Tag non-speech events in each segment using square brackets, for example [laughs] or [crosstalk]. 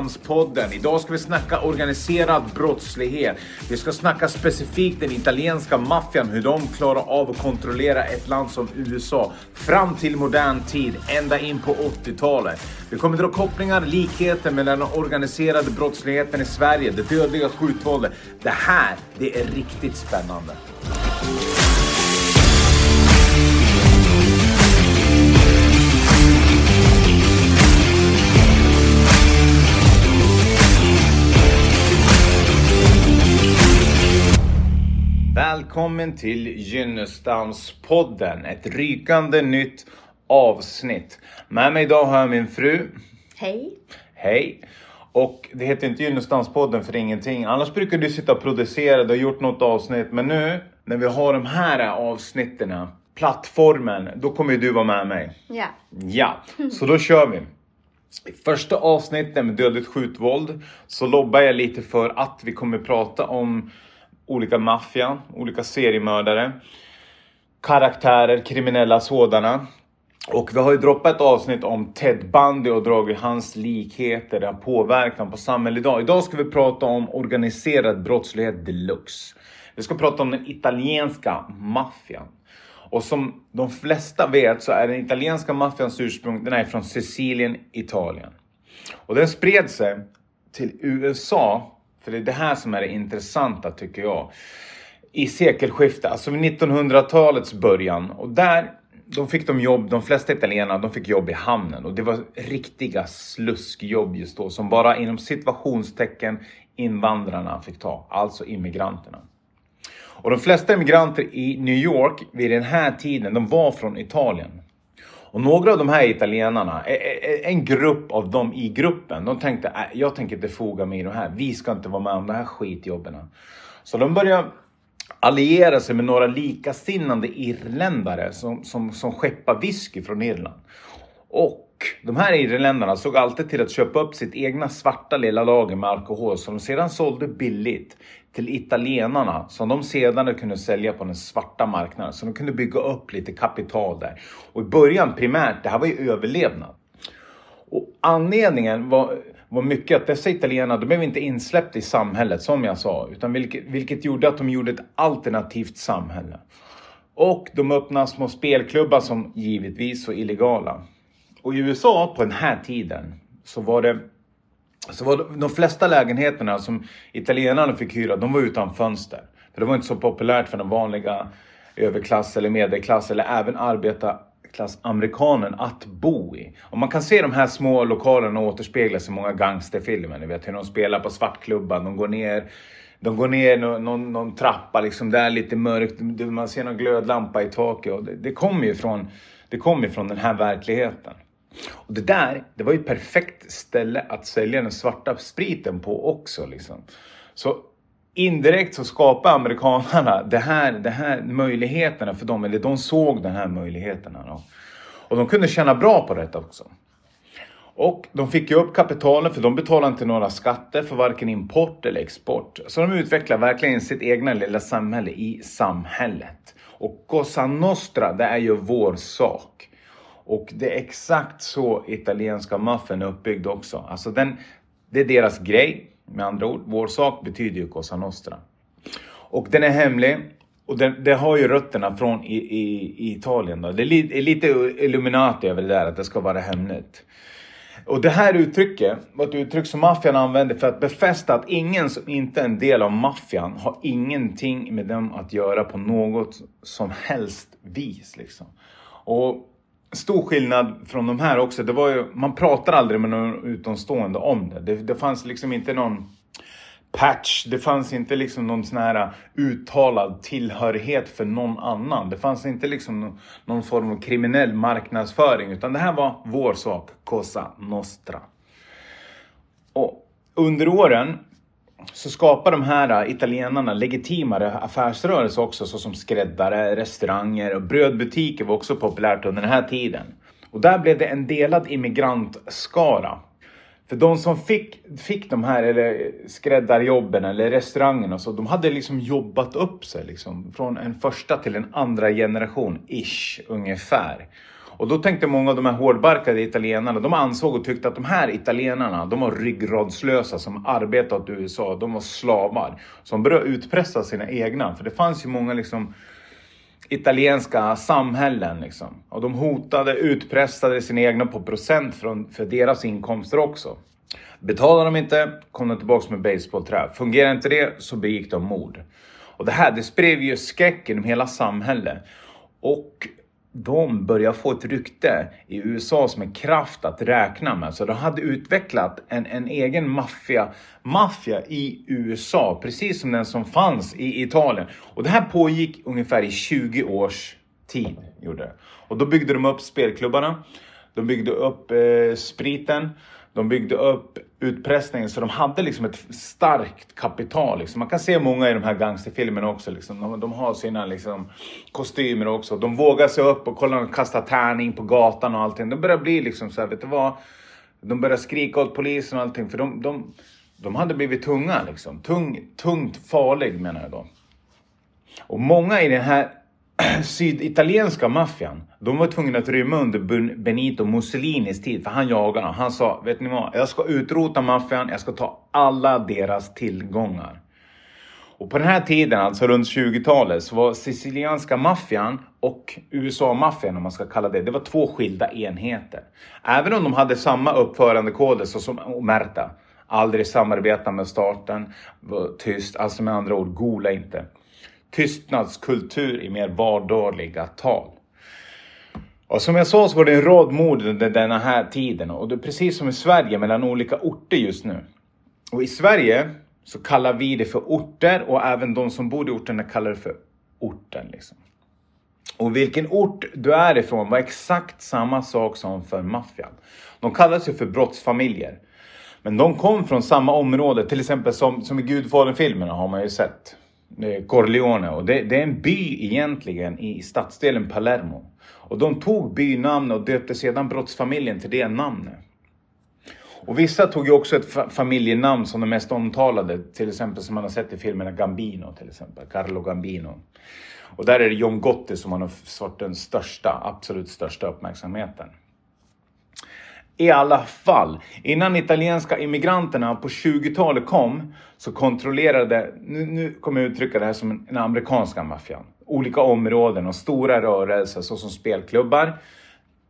Finanspodden. Idag ska vi snacka organiserad brottslighet. Vi ska snacka specifikt den italienska maffian, hur de klarar av att kontrollera ett land som USA fram till modern tid, ända in på 80-talet. Vi kommer dra kopplingar, likheter mellan den organiserade brottsligheten i Sverige, det dödliga skjutvåldet. Det här, det är riktigt spännande. Välkommen till Gynnestamspodden, ett rykande nytt avsnitt. Med mig idag har jag min fru. Hej. Hej. Och det heter inte Gynnestamspodden för ingenting. Annars brukar du sitta och producera, du har gjort något avsnitt. Men nu när vi har de här avsnitten, plattformen, då kommer du vara med mig. Ja. Ja, så då kör vi. I första avsnittet med dödligt skjutvåld så lobbar jag lite för att vi kommer prata om olika maffia, olika seriemördare, karaktärer, kriminella sådana. Och vi har ju droppat ett avsnitt om Ted Bundy och dragit hans likheter, den påverkan på samhället idag. Idag ska vi prata om organiserad brottslighet deluxe. Vi ska prata om den italienska maffian. Och som de flesta vet så är den italienska maffians ursprung, den är från Sicilien, Italien. Och den spred sig till USA för det är det här som är det intressanta tycker jag. I sekelskiftet, alltså vid 1900-talets början. Och där de fick de jobb, de flesta italienarna, de fick jobb i hamnen. Och det var riktiga sluskjobb just då. Som bara inom situationstecken invandrarna fick ta. Alltså immigranterna. Och de flesta immigranter i New York vid den här tiden, de var från Italien. Och några av de här italienarna, e, e, e, en grupp av dem i gruppen, de tänkte äh, jag tänker inte foga mig i de här. Vi ska inte vara med om de här skitjobben. Så de började alliera sig med några likasinnande irländare som, som, som skeppar whisky från Irland. Och de här irländarna såg alltid till att köpa upp sitt egna svarta lilla lager med alkohol som de sedan sålde billigt till italienarna som de sedan kunde sälja på den svarta marknaden. Så de kunde bygga upp lite kapital där. Och i början primärt, det här var ju överlevnad. Och anledningen var, var mycket att dessa italienare, de blev inte insläppta i samhället som jag sa, utan vilket, vilket gjorde att de gjorde ett alternativt samhälle. Och de öppnade små spelklubbar som givetvis var illegala. Och i USA på den här tiden så var det så var de flesta lägenheterna som italienarna fick hyra, de var utan fönster. För det var inte så populärt för den vanliga överklass eller medelklass eller även arbetarklassamerikanen att bo i. Och man kan se de här små lokalerna återspeglas i många gangsterfilmer. Ni vet hur de spelar på svartklubban, de går ner de går ner någon, någon, någon trappa liksom, där lite mörkt, man ser någon glödlampa i taket. Och det, det kommer ju från, det kom från den här verkligheten. Och det där, det var ju ett perfekt ställe att sälja den svarta spriten på också. Liksom. Så indirekt så skapade amerikanerna det här, det här möjligheterna för dem, eller de såg den här möjligheterna. Då. Och de kunde tjäna bra på detta också. Och de fick ju upp kapitalet för de betalade inte några skatter för varken import eller export. Så de utvecklade verkligen sitt egna lilla samhälle i samhället. Och Cosa Nostra, det är ju vår sak. Och det är exakt så italienska maffian är uppbyggd också. Alltså den, det är deras grej. Med andra ord, vår sak betyder ju Cosa Nostra. Och den är hemlig. Och den, det har ju rötterna från i, i, i Italien. Då. Det är, li, är lite Illuminati över det där, att det ska vara hemligt. Och det här uttrycket var ett uttryck som maffian använde för att befästa att ingen som inte är en del av maffian har ingenting med dem att göra på något som helst vis. Liksom. Och stor skillnad från de här också. Det var ju, man pratar aldrig med någon utomstående om det. Det, det fanns liksom inte någon patch. Det fanns inte liksom någon sån här uttalad tillhörighet för någon annan. Det fanns inte liksom någon form av kriminell marknadsföring. Utan det här var vår sak, Cosa Nostra. Och under åren så skapar de här äh, italienarna legitimare affärsrörelser också såsom skräddare, restauranger och brödbutiker var också populärt under den här tiden. Och där blev det en delad immigrantskara. För de som fick, fick de här eller skräddarjobben eller restaurangerna så de hade liksom jobbat upp sig liksom från en första till en andra generation ish ungefär. Och då tänkte många av de här hårdbarkade italienarna, de ansåg och tyckte att de här italienarna, de var ryggradslösa som arbetat i USA. De var slavar. Som började utpressa sina egna. För det fanns ju många liksom italienska samhällen. Liksom. Och de hotade, utpressade sina egna på procent från, för deras inkomster också. Betalade de inte kom de tillbaka med basebollträ. Fungerar inte det så begick de mord. Och det här det spred ju skräck genom hela samhället. Och de börjar få ett rykte i USA som en kraft att räkna med. Så de hade utvecklat en, en egen maffia, maffia i USA, precis som den som fanns i Italien. Och det här pågick ungefär i 20 års tid. Gjorde det. Och då byggde de upp spelklubbarna. De byggde upp eh, spriten. De byggde upp utpressningen så de hade liksom ett starkt kapital. Liksom. Man kan se många i de här gangsterfilmerna också. Liksom. De, de, har sina liksom, kostymer också. De vågar sig upp och kollar, och kastar tärning på gatan och allting. De börjar bli liksom så här, vet du vad? De börjar skrika åt polisen och allting. För de, de, de hade blivit tunga liksom. Tung, tungt farlig menar jag då. Och många i den här [clears throat] syditalienska maffian, de var tvungna att rymma under Benito Mussolinis tid, för han jagade dem. Han sa, vet ni vad? Jag ska utrota maffian, jag ska ta alla deras tillgångar. Och på den här tiden, alltså runt 20-talet, så var sicilianska maffian och USA-maffian, om man ska kalla det, det var två skilda enheter. Även om de hade samma uppförandekoder, som Omerta, aldrig samarbeta med staten, var tyst, alltså med andra ord, gola inte tystnadskultur i mer vardagliga tal. Och som jag sa så var det en rad mord under denna här tiden och det är precis som i Sverige mellan olika orter just nu. Och i Sverige så kallar vi det för orter och även de som bor i orterna kallar det för orten. Liksom. Och vilken ort du är ifrån var exakt samma sak som för maffian. De kallas ju för brottsfamiljer. Men de kom från samma område, till exempel som, som i Gudfadern-filmerna har man ju sett. Corleone och det, det, är en by egentligen i stadsdelen Palermo. Och de tog bynamn och döpte sedan brottsfamiljen till det namnet. Och vissa tog ju också ett familjenamn som de mest omtalade, till exempel som man har sett i filmerna Gambino till exempel, Carlo Gambino. Och där är det John Gotti som har fått den största, absolut största uppmärksamheten. I alla fall, innan italienska immigranterna på 20-talet kom så kontrollerade, nu, nu kommer jag uttrycka det här som den amerikanska maffian, olika områden och stora rörelser såsom spelklubbar,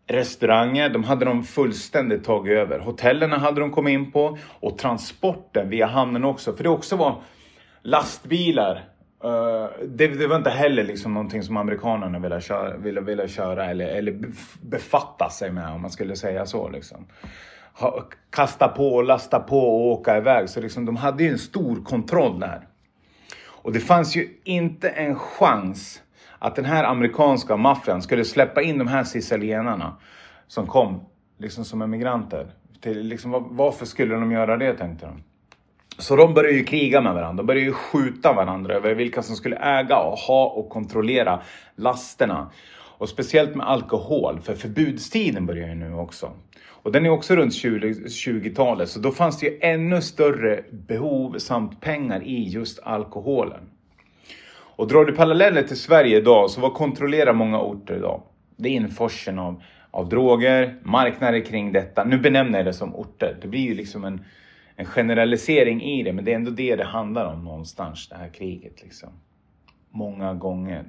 restauranger, de hade de fullständigt tagit över. Hotellerna hade de kommit in på och transporten via hamnen också, för det också var lastbilar Uh, det, det, var inte heller liksom någonting som amerikanerna ville köra, ville, ville köra eller, eller befatta sig med om man skulle säga så. Liksom. Ha, kasta på, lasta på och åka iväg. Så liksom, de hade ju en stor kontroll där. Och det fanns ju inte en chans att den här amerikanska maffian skulle släppa in de här sicilienarna som kom liksom som emigranter. Till, liksom, varför skulle de göra det tänkte de. Så de började ju kriga med varandra. De började ju skjuta varandra över vilka som skulle äga och ha och kontrollera lasterna. Och speciellt med alkohol, för förbudstiden börjar ju nu också. Och den är också runt 20-talet, så då fanns det ju ännu större behov samt pengar i just alkoholen. Och drar du paralleller till Sverige idag, så vad kontrollerar många orter idag? Det är införseln av, av droger, marknader kring detta. Nu benämner jag det som orter. Det blir ju liksom en en generalisering i det, men det är ändå det det handlar om någonstans, det här kriget. Liksom. Många gånger.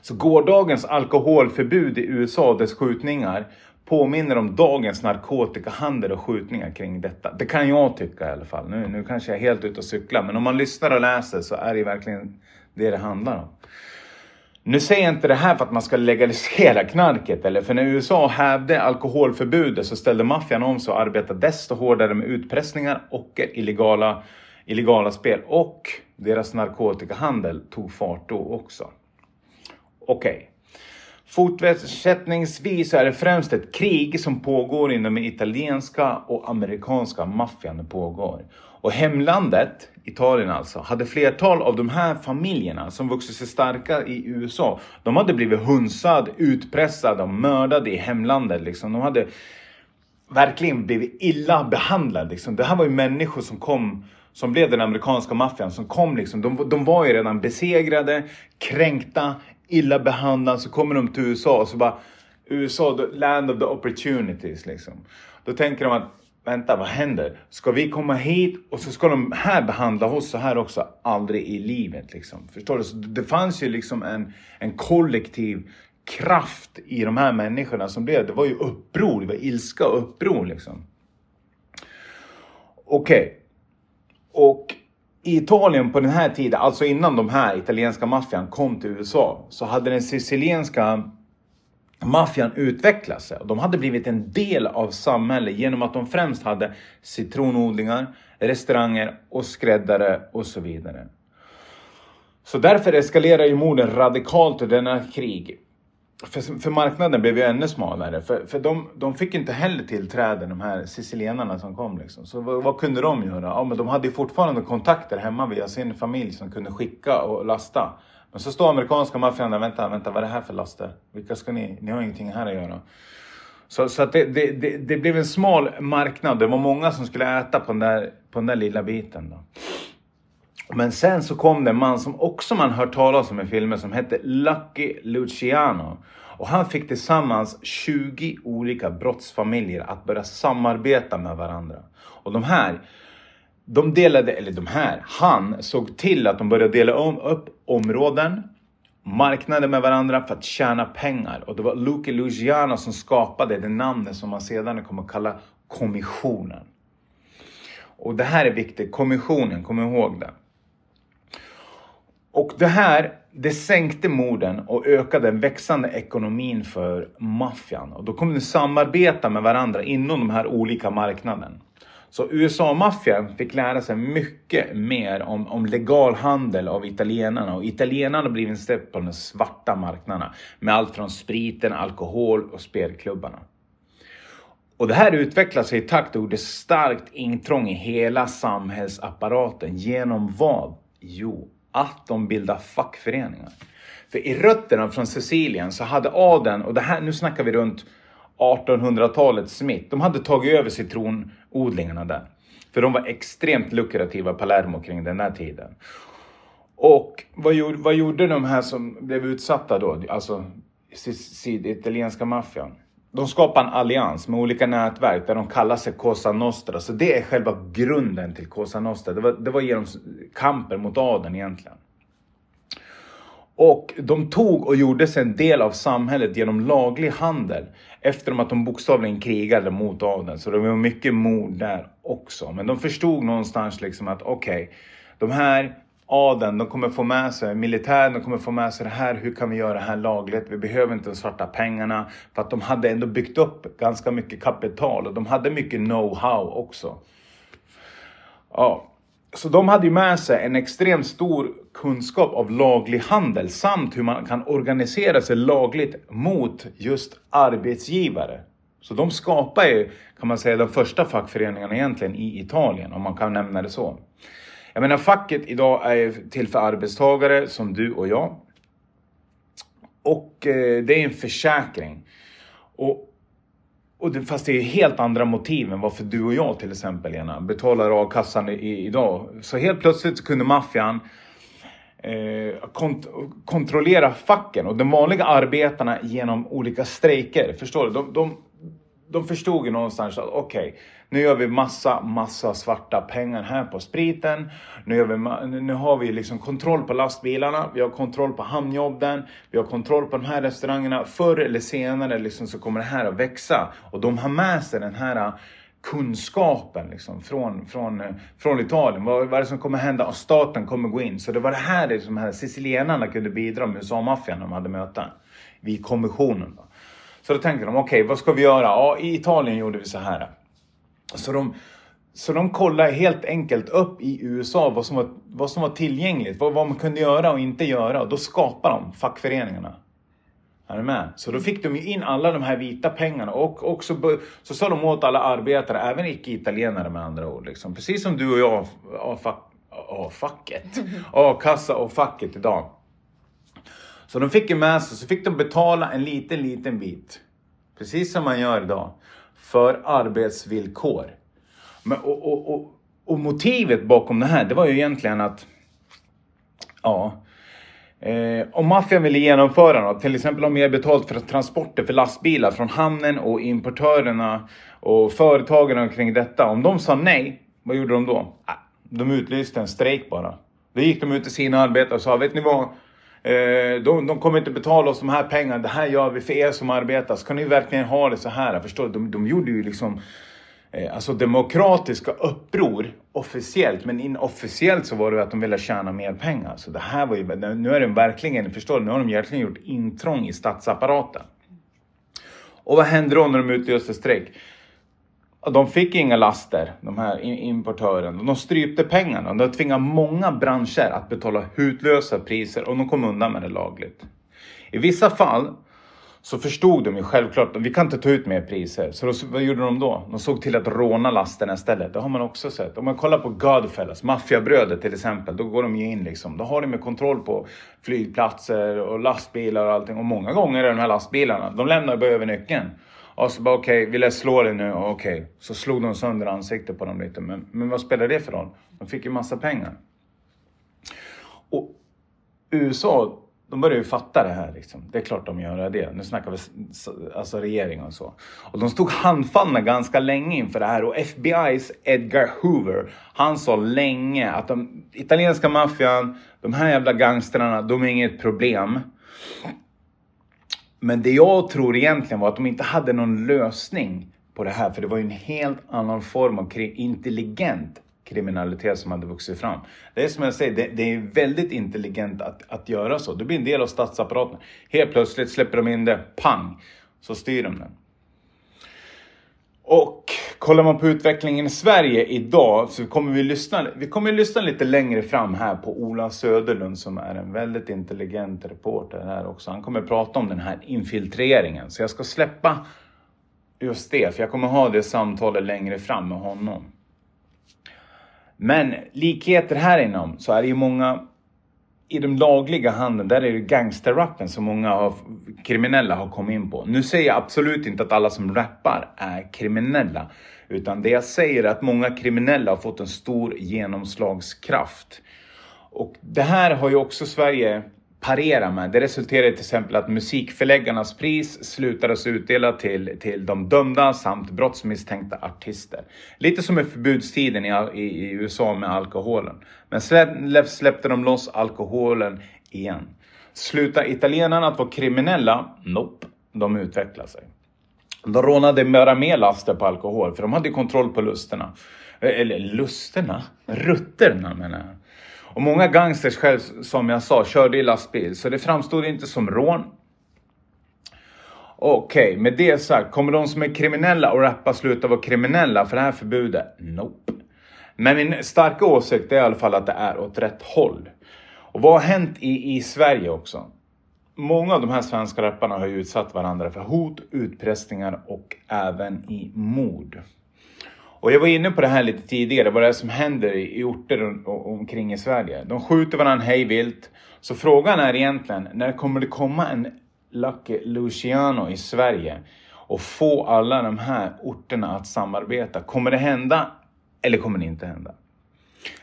Så gårdagens alkoholförbud i USA och dess skjutningar påminner om dagens narkotikahandel och skjutningar kring detta. Det kan jag tycka i alla fall. Nu, nu kanske jag är helt ute och cyklar, men om man lyssnar och läser så är det verkligen det det handlar om. Nu säger jag inte det här för att man ska legalisera knarket, eller för när USA hävde alkoholförbudet så ställde maffian om sig och arbetade desto hårdare med utpressningar och illegala, illegala spel. Och deras narkotikahandel tog fart då också. Okej. Okay. Fortsättningsvis är det främst ett krig som pågår inom den italienska och amerikanska maffian pågår. Och hemlandet, Italien alltså, hade flertal av de här familjerna som vuxit sig starka i USA. De hade blivit hunsade, utpressade och mördade i hemlandet. Liksom. De hade verkligen blivit illa behandlade. Liksom. Det här var ju människor som kom som blev den amerikanska maffian som kom liksom. De, de var ju redan besegrade, kränkta, illa behandlade. Så kommer de till USA och så bara USA, the land of the opportunities liksom. Då tänker de att vänta, vad händer? Ska vi komma hit och så ska de här behandla oss så här också? Aldrig i livet liksom. Förstår du? Så det fanns ju liksom en, en kollektiv kraft i de här människorna som blev. Det var ju uppror, det var ilska och uppror liksom. Okej. Okay. Och i Italien på den här tiden, alltså innan de här italienska maffian kom till USA, så hade den sicilienska maffian utvecklade sig. De hade blivit en del av samhället genom att de främst hade citronodlingar, restauranger och skräddare och så vidare. Så därför eskalerar ju morden radikalt i denna krig. För, för, marknaden blev ju ännu smalare. För, för de, de fick inte heller tillträde, de här sicilienarna som kom. Liksom. Så vad, vad, kunde de göra? Ja, men de hade ju fortfarande kontakter hemma via sin familj som kunde skicka och lasta. Men så står amerikanska maffian där, vänta, vänta, vad är det här för laster? Vilka ska ni? Ni har ingenting här att göra. Så, så att det, det, det, det, blev en smal marknad. Det var många som skulle äta på den där, på den där lilla biten. Då. Men sen så kom det en man som också man hört talas om i filmer som hette Lucky Luciano. Och han fick tillsammans 20 olika brottsfamiljer att börja samarbeta med varandra. Och de här, de delade, eller de här, han såg till att de började dela om, upp områden, marknader med varandra för att tjäna pengar. Och det var Lucky Luciano som skapade det namnet som man sedan kommer att kalla kommissionen. Och det här är viktigt, kommissionen, kom ihåg det. Och det här, det sänkte morden och ökade den växande ekonomin för maffian. Och då kommer de samarbeta med varandra inom de här olika marknaderna. Så USA-maffian fick lära sig mycket mer om, om legal handel av italienarna och italienarna blev en stepp på de svarta marknaderna med allt från spriten, alkohol och spelklubbarna. Och det här utvecklade sig i takt och gjorde starkt intrång i hela samhällsapparaten. Genom vad? Jo, att de bildar fackföreningar. För i rötterna från Sicilien så hade adeln, och det här, nu snackar vi runt 1800-talets Smith. de hade tagit över citronodlingarna där. För de var extremt lukrativa, Palermo, kring den här tiden. Och vad gjorde, vad gjorde de här som blev utsatta då, alltså italienska maffian? De skapade en allians med olika nätverk där de kallar sig Cosa Nostra. Så det är själva grunden till Cosa Nostra. Det var, det var genom kampen mot adeln egentligen. Och de tog och gjorde sig en del av samhället genom laglig handel. Efter att de bokstavligen krigade mot adeln. Så det var mycket mord där också. Men de förstod någonstans liksom att okej, okay, de här adeln, de kommer få med sig militären, de kommer få med sig det här. Hur kan vi göra det här lagligt? Vi behöver inte de svarta pengarna. För att de hade ändå byggt upp ganska mycket kapital och de hade mycket know-how också. Ja, så de hade ju med sig en extremt stor kunskap av laglig handel samt hur man kan organisera sig lagligt mot just arbetsgivare. Så de skapar ju, kan man säga, de första fackföreningarna egentligen i Italien, om man kan nämna det så. Jag menar facket idag är till för arbetstagare som du och jag. Och eh, det är en försäkring. Och, och det, fast det är helt andra motiv än varför du och jag till exempel Lena betalar a-kassan i, idag. Så helt plötsligt kunde maffian eh, kont kontrollera facken och de vanliga arbetarna genom olika strejker. Förstår du? De, de, de förstod ju någonstans att okej, okay, nu gör vi massa, massa svarta pengar här på spriten. Nu, gör vi, nu har vi liksom kontroll på lastbilarna, vi har kontroll på hamnjobben, vi har kontroll på de här restaurangerna. Förr eller senare liksom så kommer det här att växa och de har med sig den här kunskapen liksom, från, från, från Italien. Vad, vad är det som kommer hända? Och staten kommer gå in. Så det var det här som liksom, här sicilienarna kunde bidra med USA-maffian när de hade möten. Vid kommissionen. Då. Så då tänkte de, okej okay, vad ska vi göra? Ja, i Italien gjorde vi så här. Så de, så de kollade helt enkelt upp i USA vad som var, vad som var tillgängligt, vad, vad man kunde göra och inte göra. Och då skapade de fackföreningarna. Är du med? Så då fick de ju in alla de här vita pengarna och också så sa de åt alla arbetare, även icke-italienare med andra ord. Liksom. Precis som du och jag, a facket, [laughs] a-kassa och facket idag. Så de fick ju med sig, så fick de betala en liten, liten bit. Precis som man gör idag. För arbetsvillkor. Men, och, och, och, och motivet bakom det här, det var ju egentligen att... Ja. Eh, om maffian ville genomföra något, till exempel om mer betalt för transporter för lastbilar från hamnen och importörerna och företagen omkring detta. Om de sa nej, vad gjorde de då? Äh, de utlyste en strejk bara. Då gick de ut till sina arbetare och sa, vet ni vad? Eh, de, de, kommer inte betala oss de här pengarna. Det här gör vi för er som arbetar. Ska ni verkligen ha det så här? Förstår du? De, de gjorde ju liksom eh, alltså demokratiska uppror officiellt. Men inofficiellt så var det att de ville tjäna mer pengar. Så det här var ju, nu är det verkligen, förstår du? Nu har de verkligen gjort intrång i statsapparaten. Och vad händer då när de utlöser strejk? De fick inga laster, de här importörerna. De strypte pengarna. De tvingade många branscher att betala hutlösa priser och de kom undan med det lagligt. I vissa fall så förstod de ju självklart att vi kan inte ta ut mer priser. Så då, vad gjorde de då? De såg till att råna lasterna istället. Det har man också sett. Om man kollar på Godfellas, maffiabrödet till exempel. Då går de ju in liksom. Då har de ju kontroll på flygplatser och lastbilar och allting. Och många gånger är de här lastbilarna, de lämnar bara över nyckeln. Och så bara okej, okay, vill jag slå dig nu? Okej. Okay. Så slog de sönder ansiktet på dem lite. Men, men vad spelar det för roll? De fick ju massa pengar. Och USA, de börjar ju fatta det här liksom. Det är klart de gör det. Nu snackar vi alltså regering och så. Och de stod handfallna ganska länge inför det här. Och FBI's Edgar Hoover, han sa länge att de italienska maffian, de här jävla gangstrarna, de är inget problem. Men det jag tror egentligen var att de inte hade någon lösning på det här. För det var ju en helt annan form av intelligent kriminalitet som hade vuxit fram. Det är som jag säger, det, det, är väldigt intelligent att, att göra så. Det blir en del av statsapparaten. Helt plötsligt släpper de in det, pang, så styr de den. Och kollar man på utvecklingen i Sverige idag så kommer vi lyssna, vi kommer lyssna lite längre fram här på Ola Söderlund som är en väldigt intelligent reporter här också. Han kommer prata om den här infiltreringen. Så jag ska släppa just det, för jag kommer ha det samtalet längre fram med honom. Men likheter här inom så är det ju många i den lagliga handeln, där är det gangsterrappen som många av kriminella har kommit in på. Nu säger jag absolut inte att alla som rappar är kriminella. Utan det jag säger är att många kriminella har fått en stor genomslagskraft. Och det här har ju också Sverige parera med. Det resulterade till exempel att musikförläggarnas pris slutades utdela till, till de dömda samt brottsmisstänkta artister. Lite som i förbudstiden i, i, i USA med alkoholen. Men släpp, släppte de loss alkoholen igen. Sluta italienarna att vara kriminella? Nope, de utvecklar sig. De rånade bara mer laster på alkohol för de hade kontroll på lusterna. Eh, eller lusterna? Rutterna menar jag. Och många gangsters själv, som jag sa, körde i lastbil. Så det framstod inte som rån. Okej, okay, med det sagt, kommer de som är kriminella och rappa sluta vara kriminella för det här förbudet? Nope. Men min starka åsikt är i alla fall att det är åt rätt håll. Och vad har hänt i, i Sverige också? Många av de här svenska rapparna har ju utsatt varandra för hot, utpressningar och även i mord. Och jag var inne på det här lite tidigare, vad det är som händer i, orter omkring i Sverige. De skjuter varandra hejvilt. Så frågan är egentligen, när kommer det komma en Lucky Luciano i Sverige och få alla de här orterna att samarbeta? Kommer det hända eller kommer det inte hända?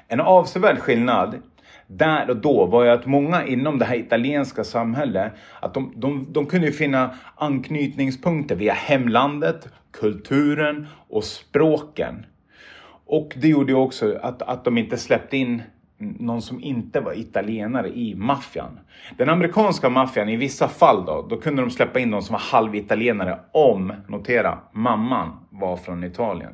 En avsevärd skillnad där och då var ju att många inom det här italienska samhället, att de, de, de kunde finna anknytningspunkter via hemlandet, kulturen och språken. Och det gjorde ju också att, att de inte släppte in någon som inte var italienare i maffian. Den amerikanska maffian, i vissa fall då, då kunde de släppa in någon som var halvitalienare om, notera, mamman var från Italien.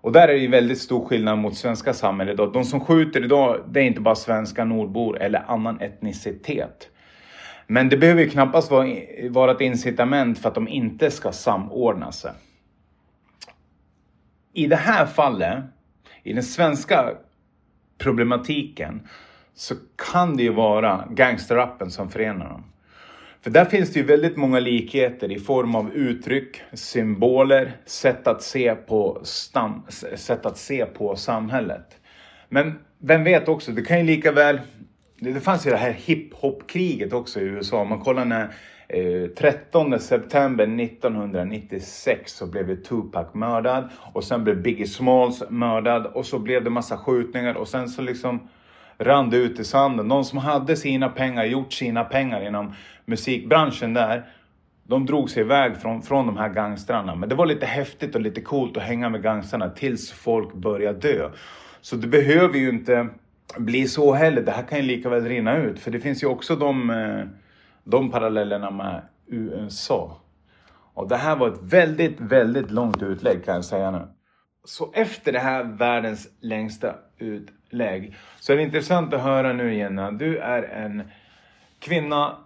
Och där är det ju väldigt stor skillnad mot svenska samhället Då. De som skjuter idag, det är inte bara svenska nordbor eller annan etnicitet. Men det behöver ju knappast vara, vara ett incitament för att de inte ska samordna sig. I det här fallet, i den svenska problematiken, så kan det ju vara gangsterrappen som förenar dem. För där finns det ju väldigt många likheter i form av uttryck, symboler, sätt att se på, stam, sätt att se på samhället. Men vem vet också, det kan ju lika väl... Det fanns ju det här hiphop-kriget också i USA. Om man kollar när eh, 13 september 1996 så blev Tupac mördad och sen blev Biggie Smalls mördad och så blev det massa skjutningar och sen så liksom rann det ut i sanden. De som hade sina pengar, gjort sina pengar inom musikbranschen där, de drog sig iväg från, från de här gangstrarna. Men det var lite häftigt och lite coolt att hänga med gangstrarna tills folk började dö. Så det behöver ju inte bli så heller. Det här kan ju lika väl rinna ut. För det finns ju också de, eh, de parallellerna med USA. Och det här var ett väldigt, väldigt långt utlägg kan jag säga nu. Så efter det här världens längsta utlägg så är det intressant att höra nu Jenna. Du är en kvinna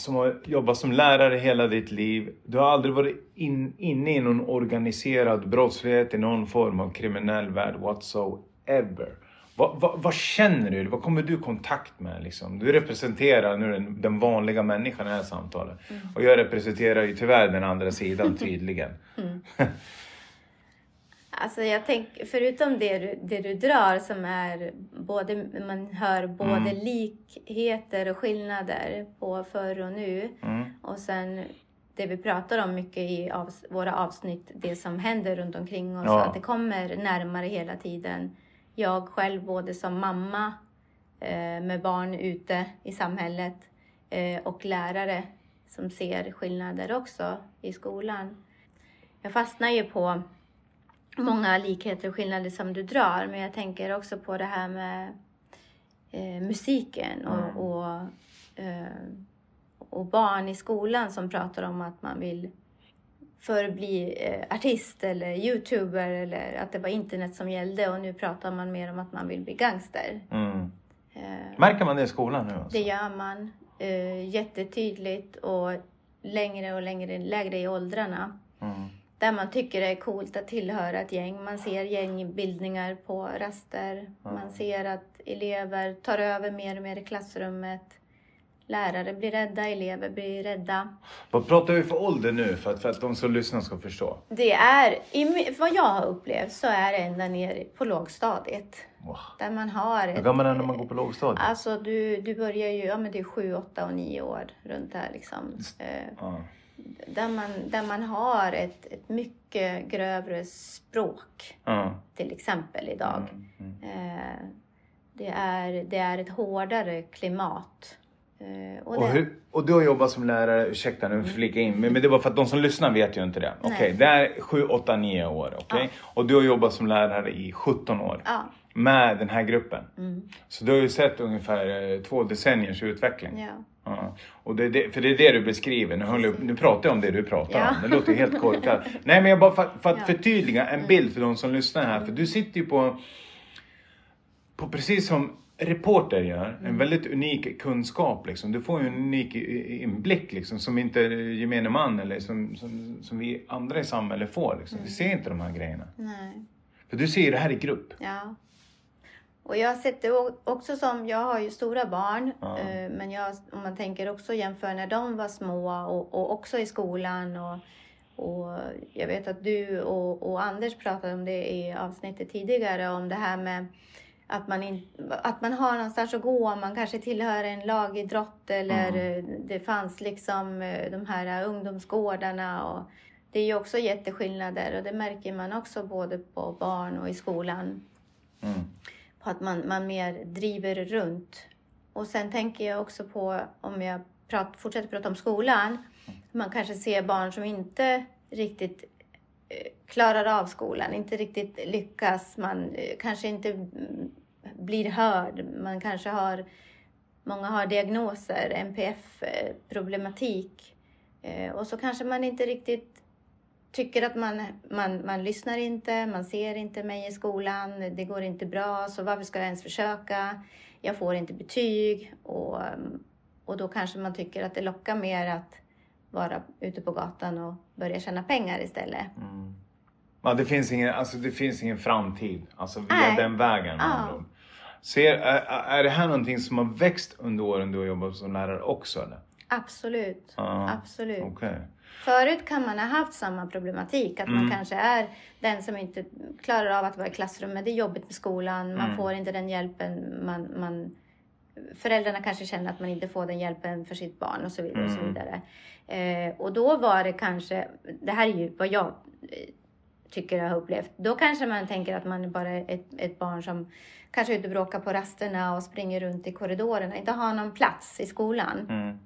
som har jobbat som lärare hela ditt liv. Du har aldrig varit in, inne i någon organiserad brottslighet i någon form av kriminell värld whatsoever. Vad, vad, vad, känner du? Vad kommer du i kontakt med? Liksom? Du representerar nu den, den, vanliga människan i det här samtalet. Mm. Och jag representerar ju tyvärr den andra sidan [laughs] tydligen. Mm. [laughs] Alltså jag tänker, förutom det du, det du drar som är både, man hör både mm. likheter och skillnader på förr och nu. Mm. Och sen det vi pratar om mycket i av, våra avsnitt, det som händer runt omkring oss. Ja. Att det kommer närmare hela tiden. Jag själv både som mamma eh, med barn ute i samhället eh, och lärare som ser skillnader också i skolan. Jag fastnar ju på många likheter och skillnader som du drar. Men jag tänker också på det här med eh, musiken och, mm. och, eh, och, barn i skolan som pratar om att man vill förbli eh, artist eller youtuber eller att det var internet som gällde och nu pratar man mer om att man vill bli gangster. Mm. Eh, Märker man det i skolan nu? Alltså? Det gör man. Eh, jättetydligt och längre och längre, lägre i åldrarna. Mm där man tycker det är coolt att tillhöra ett gäng. Man ser gängbildningar på raster. Mm. Man ser att elever tar över mer och mer i klassrummet. Lärare blir rädda, elever blir rädda. Vad pratar vi för ålder nu för att, för att de som lyssnar ska förstå? Det är, i, vad jag har upplevt så är det ända ner på lågstadiet. Wow. Där man har Hur gammal är man när man går på lågstadiet? Alltså du, du börjar ju, ja men det är sju, åtta och nio år runt där liksom. Mm där man, där man har ett, ett mycket grövre språk, mm. till exempel idag. Mm. Mm. Eh, det, är, det är ett hårdare klimat. Eh, och, och, hur, och, du har jobbat som lärare, ursäkta nu mm. flika in, men, men det var för att de som lyssnar vet ju inte det. Okej, okay, det är 7, 8, 9 år. Okay? Ja. Och du har jobbat som lärare i 17 år. Ja. Med den här gruppen. Mm. Så du har ju sett ungefär eh, två decenniers utveckling. Ja. Ja. Och det, det, för det är det du beskriver. Nu, håller, nu pratar jag om det du pratar ja. om. Det låter helt korkat. [laughs] Nej men jag bara för, för att förtydliga en bild för de som lyssnar här. För du sitter ju på, på precis som reporter gör, en mm. väldigt unik kunskap. Liksom. Du får ju en unik inblick liksom, som inte gemene man eller som, som, som vi andra i samhället får. Liksom. Mm. Vi ser inte de här grejerna. Nej. För du ser det här i grupp. Ja. Och jag har sett det också som, jag har ju stora barn, ja. Eh, men jag, om man tänker också jämför när de var små och, och också i skolan. Och, och jag vet att du och, och, Anders pratade om det i avsnittet tidigare, om det här med att man, in, att man har någonstans att gå, man kanske tillhör en lagidrott eller mm. det fanns liksom eh, de här ungdomsgårdarna. Och det är ju också jätteskillnader och det märker man också både på barn och i skolan. Mm på att man, man mer driver runt. Och sen tänker jag också på, om jag prat, fortsätter prata om skolan, man kanske ser barn som inte riktigt eh, klarar av skolan, inte riktigt lyckas, man eh, kanske inte mm, blir hörd, man kanske har, många har diagnoser, NPF-problematik. Eh, och så kanske man inte riktigt tycker att man, man, man lyssnar inte, man ser inte mig i skolan, det går inte bra, så varför ska jag ens försöka? Jag får inte betyg och, och då kanske man tycker att det lockar mer att vara ute på gatan och börja tjäna pengar istället. Mm. Ja, det, finns ingen, alltså, det finns ingen framtid alltså, via Nej. den vägen. Ja. Ser, är, är det här någonting som har växt under åren du har jobbat som lärare också? Eller? Absolut. Ja. Absolut. Okay. Förut kan man ha haft samma problematik, att mm. man kanske är den som inte klarar av att vara i klassrummet. Det är jobbigt med skolan, man mm. får inte den hjälpen man, man Föräldrarna kanske känner att man inte får den hjälpen för sitt barn och så vidare. Mm. Och, så mm. vidare. Eh, och då var det kanske, det här är ju vad jag eh, tycker jag har upplevt. Då kanske man tänker att man är bara ett, ett barn som kanske är ute och bråkar på rasterna och springer runt i korridorerna, inte har någon plats i skolan. Mm.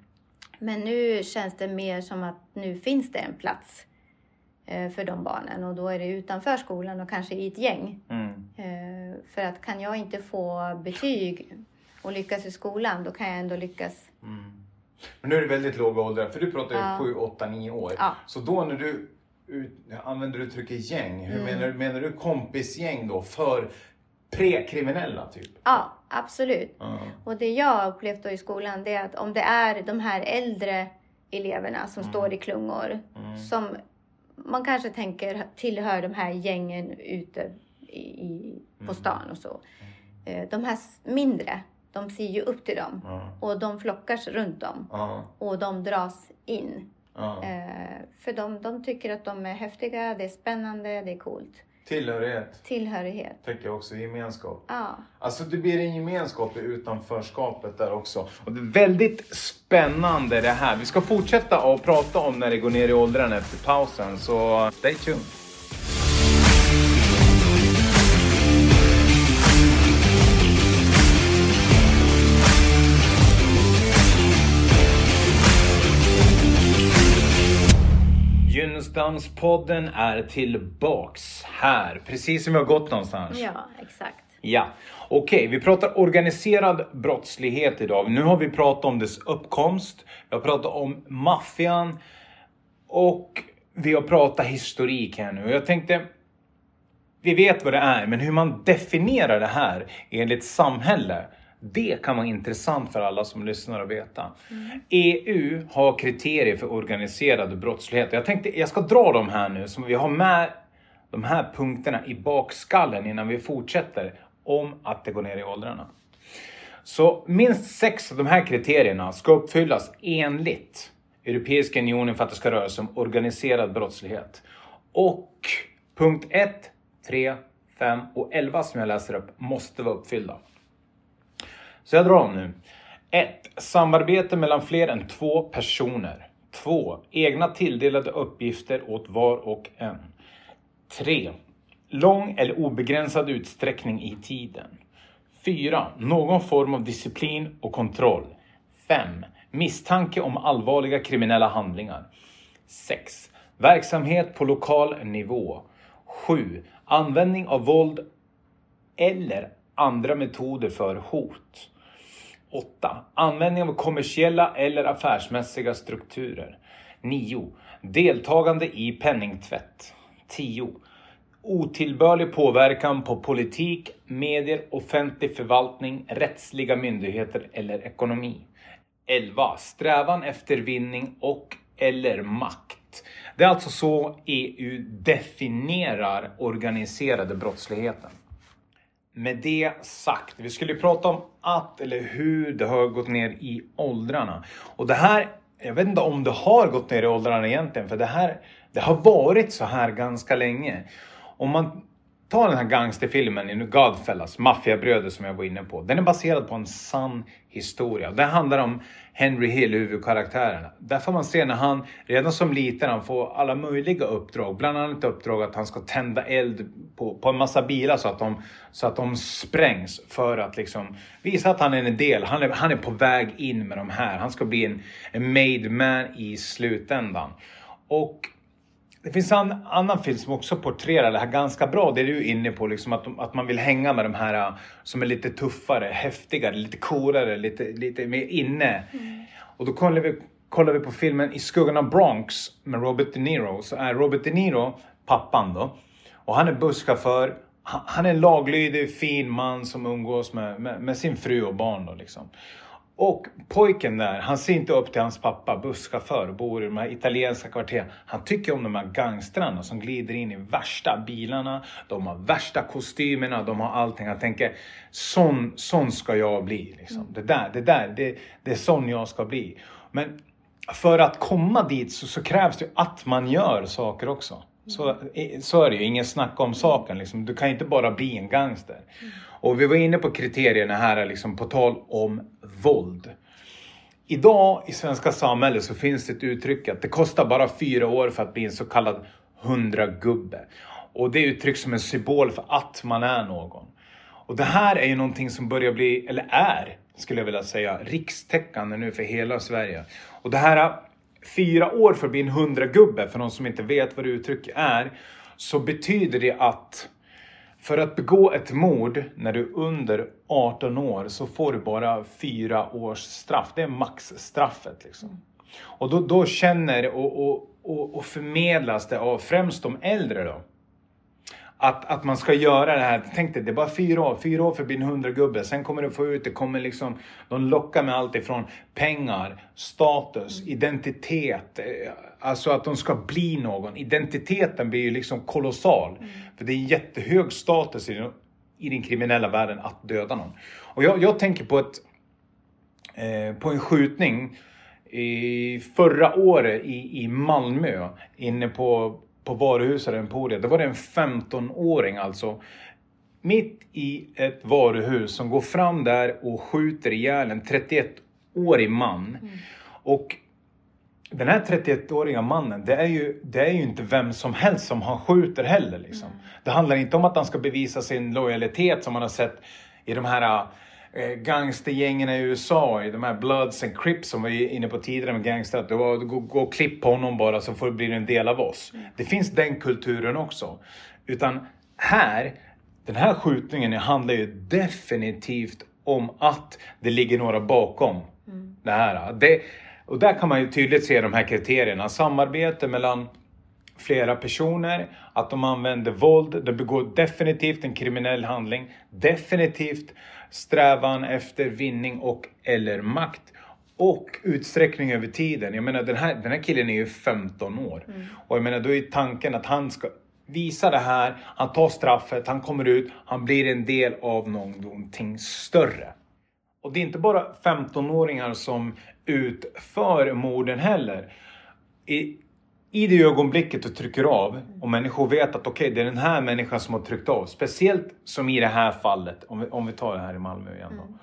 Men nu känns det mer som att nu finns det en plats eh, för de barnen och då är det utanför skolan och kanske i ett gäng. Mm. Eh, för att kan jag inte få betyg och lyckas i skolan, då kan jag ändå lyckas. Mm. Men nu är det väldigt låga åldrar, för du pratar ju Ja. 7, 8, 9 år. Ja. Så då när du ut, använder du uttrycket gäng, hur Mm. menar, menar du kompisgäng då för prekriminella typ? Ja, absolut. Ja. Och det jag har upplevt då i skolan, det är att om det är de här äldre eleverna som står i klungor, Mm. som man kanske tänker tillhör de här gängen ute i, i, på Mm. stan och så. Eh, De här mindre, de ser ju upp till dem Ja. och de flockas runt dem Ja. och de dras in. Eh, för de, de tycker att de är häftiga, det är spännande, det är coolt. Tillhörighet, Tillhörighet. tänker jag också, gemenskap. Ja. Alltså det blir en gemenskap i utanförskapet där också. Och det är väldigt spännande det här. Vi ska fortsätta att prata om när det går ner i åldrarna efter pausen, så stay tuned. Gynnestamspodden är tillbaks här, precis som vi har gått någonstans. ja, exakt. Ja, okej, vi pratar organiserad brottslighet idag. Nu har vi pratat om dess uppkomst, vi har pratat om maffian och vi har pratat historik här nu. Jag tänkte, vi vet vad det är, men hur man definierar det här enligt samhälle, det kan vara intressant för alla som lyssnar att veta. EU har kriterier för organiserad brottslighet. Jag tänkte, jag ska dra dem här nu så vi har med de här punkterna i bakskallen innan vi fortsätter om att det går ner i åldrarna. Så minst sex av de här kriterierna ska uppfyllas enligt Europeiska unionen för att det ska röra sig om organiserad brottslighet. Och punkt 1, 3, 5 och 11 som jag läser upp måste vara uppfyllda. Så jag drar om nu. 1. Samarbete mellan fler än två personer. 2. Egna tilldelade uppgifter åt var och en. 3. Lång eller obegränsad utsträckning i tiden. 4. Någon form av disciplin och kontroll. 5. Misstanke om allvarliga kriminella handlingar. 6. Verksamhet på lokal nivå. 7. Användning av våld eller andra metoder för hot. 8. Användning av kommersiella eller affärsmässiga strukturer. 9. Deltagande i penningtvätt. 10. Otillbörlig påverkan på politik, medier, offentlig förvaltning, rättsliga myndigheter eller ekonomi. 11. Strävan efter vinning och eller makt. Det är alltså så EU definierar organiserade brottsligheten. Med det sagt, vi skulle ju prata om att eller hur det har gått ner i åldrarna. Och det här, jag vet inte om det har gått ner i åldrarna egentligen, för det här, det har varit så här ganska länge. Om man Ta den här gangsterfilmen i Godfellas, Maffiabröder som jag var inne på. Den är baserad på en sann historia. Den handlar om Henry Hill, huvudkaraktären. Där får man se när han redan som liten han får alla möjliga uppdrag. Bland annat uppdrag att han ska tända eld på, på en massa bilar så att, de, så att de sprängs. För att liksom visa att han är en del. Han är, han är på väg in med de här. Han ska bli en, en made man i slutändan. Och det finns en annan film som också porträtterar det här ganska bra. Det är du inne på, liksom att, de, att man vill hänga med de här uh, som är lite tuffare, häftigare, lite coolare, lite, lite mer inne. Och då kollar vi, kollar vi på filmen I skuggan av Bronx med Robert De Niro. Så är Robert De Niro pappan då. Och han är busschaufför. Han är en laglydig, fin man som umgås med, med, med sin fru och barn då liksom. Och pojken där, han ser inte upp till hans pappa, busschaufför, bor i de här italienska kvarteren. Han tycker om de här gangstrarna som glider in i värsta bilarna. De har värsta kostymerna, de har allting. Han tänker, sån, sån ska jag bli. Liksom. Det där, det där, det, det är sån jag ska bli. Men för att komma dit så, så krävs det att man gör saker också. Så, så är det ju, ingen snack om saken. Liksom. Du kan inte bara bli en gangster. Och vi var inne på kriterierna här, liksom, på tal om våld. Idag i svenska samhället så finns det ett uttryck att det kostar bara fyra år för att bli en så kallad hundragubbe. Och det uttrycks som en symbol för att man är någon. Och det här är ju någonting som börjar bli, eller är, skulle jag vilja säga, rikstäckande nu för hela Sverige. Och det här fyra år för att bli en hundragubbe, för någon som inte vet vad det uttrycket är, så betyder det att för att begå ett mord när du är under 18 år så får du bara fyra års straff. Det är maxstraffet. Liksom. Och då, då känner och, och, och, och förmedlas det av främst de äldre då att, att man ska göra det här. Tänk dig, det är bara fyra år. Fyra år för en hundragubbe. Sen kommer du få ut, det kommer liksom, de lockar med allt ifrån pengar, status, mm. identitet. Alltså att de ska bli någon. Identiteten blir ju liksom kolossal. Mm. För det är jättehög status i, i den kriminella världen att döda någon. Och jag, jag tänker på ett, eh, på en skjutning i förra året i, i Malmö. Inne på på varuhuset, Emporia, det var det en 15-åring alltså. Mitt i ett varuhus som går fram där och skjuter ihjäl en 31-årig man. Mm. Och den här 31-åriga mannen, det är, ju, det är ju inte vem som helst som han skjuter heller. Liksom. Mm. Det handlar inte om att han ska bevisa sin lojalitet som man har sett i de här eh, gangstergängen i USA, i de här Bloods and Crips som var inne på tidigare med gangster, att gå, gå, gå och klipp på honom bara så får, blir du en del av oss. Mm. Det finns den kulturen också. Utan här, den här skjutningen handlar ju definitivt om att det ligger några bakom mm. det här. Det, och där kan man ju tydligt se de här kriterierna. Samarbete mellan flera personer, att de använder våld, de begår definitivt en kriminell handling, definitivt strävan efter vinning och eller makt och utsträckning över tiden. Jag menar den här, den här killen är ju 15 år mm. och jag menar då är tanken att han ska visa det här, han tar straffet, han kommer ut, han blir en del av någonting större. Och det är inte bara 15-åringar som utför morden heller. I, i det ögonblicket du trycker av och människor vet att okej, okay, det är den här människan som har tryckt av. Speciellt som i det här fallet, om vi, om vi tar det här i Malmö igen. Mm.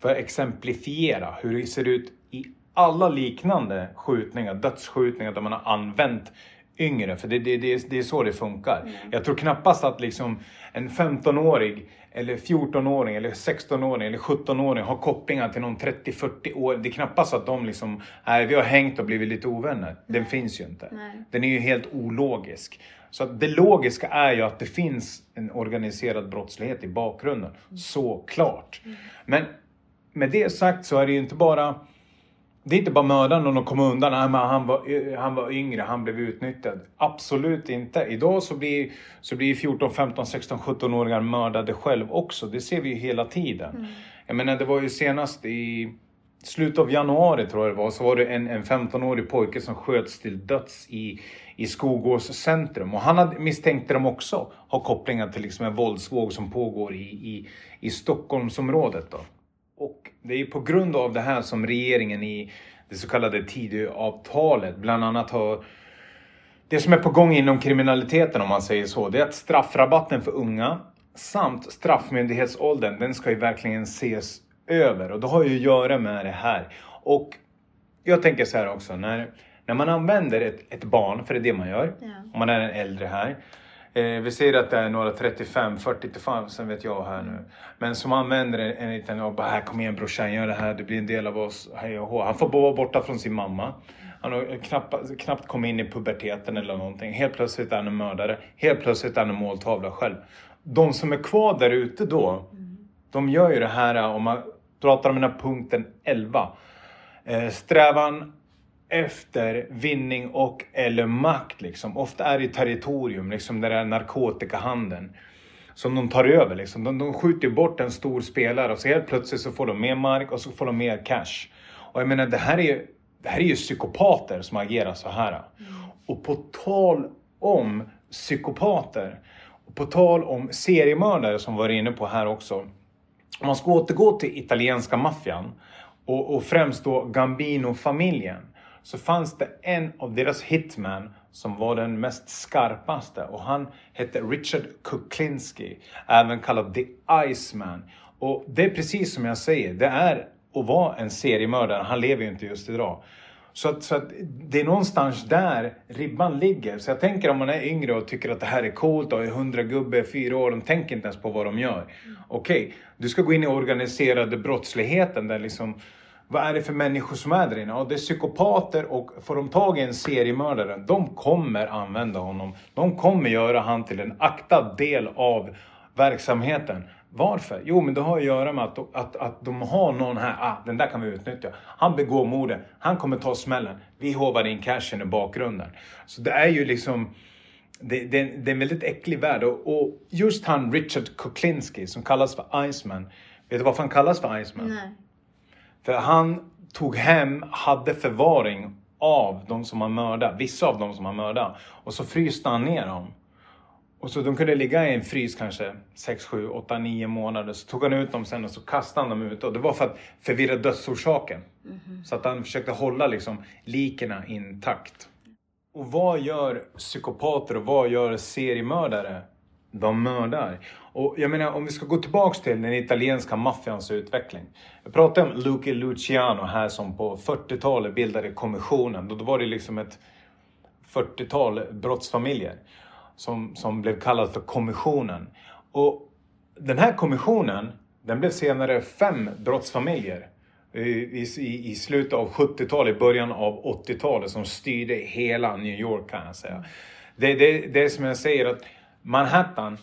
För att exemplifiera hur det ser ut i alla liknande skjutningar, dödsskjutningar där man har använt yngre. För det, det, det, det är så det funkar. Mm. Jag tror knappast att liksom en 15-årig eller 14-åring eller 16-åring eller 17-åring har kopplingar till någon 30-40 år. Det är knappast att de liksom, nej vi har hängt och blivit lite ovänner. Den finns ju inte. Nej. Den är ju helt ologisk. Så det logiska är ju att det finns en organiserad brottslighet i bakgrunden. Mm. Såklart. Mm. Men med det sagt så är det ju inte bara det är inte bara mördaren och komma undan. Nej, men han, var, han var yngre, han blev utnyttjad. Absolut inte. Idag så blir, så blir 14, 15, 16, 17-åringar mördade själv också. Det ser vi ju hela tiden. Mm. Jag menar, det var ju senast i slutet av januari tror jag det var, så var det en, en 15-årig pojke som sköts till döds i, i Skogås centrum. Och han hade, misstänkte de också ha kopplingar till liksom en våldsvåg som pågår i, i, i Stockholmsområdet. Då. Och det är på grund av det här som regeringen i det så kallade Tidöavtalet bland annat har det som är på gång inom kriminaliteten om man säger så, det är att straffrabatten för unga samt straffmyndighetsåldern, den ska ju verkligen ses över och det har ju att göra med det här. Och jag tänker så här också, när, när man använder ett, ett barn, för det är det man gör, ja. om man är en äldre här, Eh, vi säger att det är några 35, 40 till sen vet jag här nu. Men som använder en, en liten och bara här kom igen brorsan, gör det här, det blir en del av oss, hej och hå. Han får vara borta från sin mamma. Han har knappt, knappt kommit in i puberteten eller någonting. Helt plötsligt är han en mördare. Helt plötsligt är han en måltavla själv. De som är kvar där ute då, de gör ju det här om man pratar om den här punkten 11. Eh, strävan efter vinning och eller makt. Liksom. Ofta är det territorium, liksom där är narkotikahandeln som de tar över. Liksom. De, de skjuter bort en stor spelare och så helt plötsligt så får de mer mark och så får de mer cash. Och jag menar det här är ju, det här är ju psykopater som agerar så här. Mm. Och på tal om psykopater och på tal om seriemördare som vi var inne på här också. Om man ska återgå till italienska maffian och, och främst då Gambino-familjen så fanns det en av deras hitman som var den mest skarpaste och han hette Richard Kuklinski, även kallad The Iceman. Och det är precis som jag säger, det är att vara en seriemördare, han lever ju inte just idag. Så att, så att det är någonstans där ribban ligger. Så jag tänker om man är yngre och tycker att det här är coolt och är hundra gubbe, fyra år, de tänker inte ens på vad de gör. Mm. Okej, okay, du ska gå in i organiserade brottsligheten där liksom vad är det för människor som är där inne? Ja, det är psykopater och får de tag i en seriemördare, de kommer använda honom. De kommer göra han till en aktad del av verksamheten. Varför? Jo, men det har att göra med att, att, att de har någon här, ah, den där kan vi utnyttja. Han begår mordet, han kommer ta smällen. Vi hovar in cashen i bakgrunden. Så det är ju liksom, det, det, det är en väldigt äcklig värld. Och, och, just han Richard Kuklinski som kallas för Iceman. Vet du varför han kallas för Iceman? Nej. För han tog hem, hade förvaring av de som han mördade, vissa av dem som han mördade. Och så fryste han ner dem. Och så de kunde ligga i en frys kanske 6, 7, 8, 9 månader. Så tog han ut dem sen och så kastade han dem ut. Och det var för att förvirra dödsorsaken. Mm -hmm. Så att han försökte hålla liksom likerna intakt. Och vad gör psykopater och vad gör seriemördare? De mördar. Och jag menar om vi ska gå tillbaks till den italienska maffians utveckling. Jag pratade om Luca Luciano här som på 40-talet bildade kommissionen. Då var det liksom ett 40-tal brottsfamiljer som, som blev kallad för kommissionen. Och den här kommissionen, den blev senare fem brottsfamiljer i, i, i slutet av 70-talet, början av 80-talet som styrde hela New York kan jag säga. Det, det, det är som jag säger att Manhattan,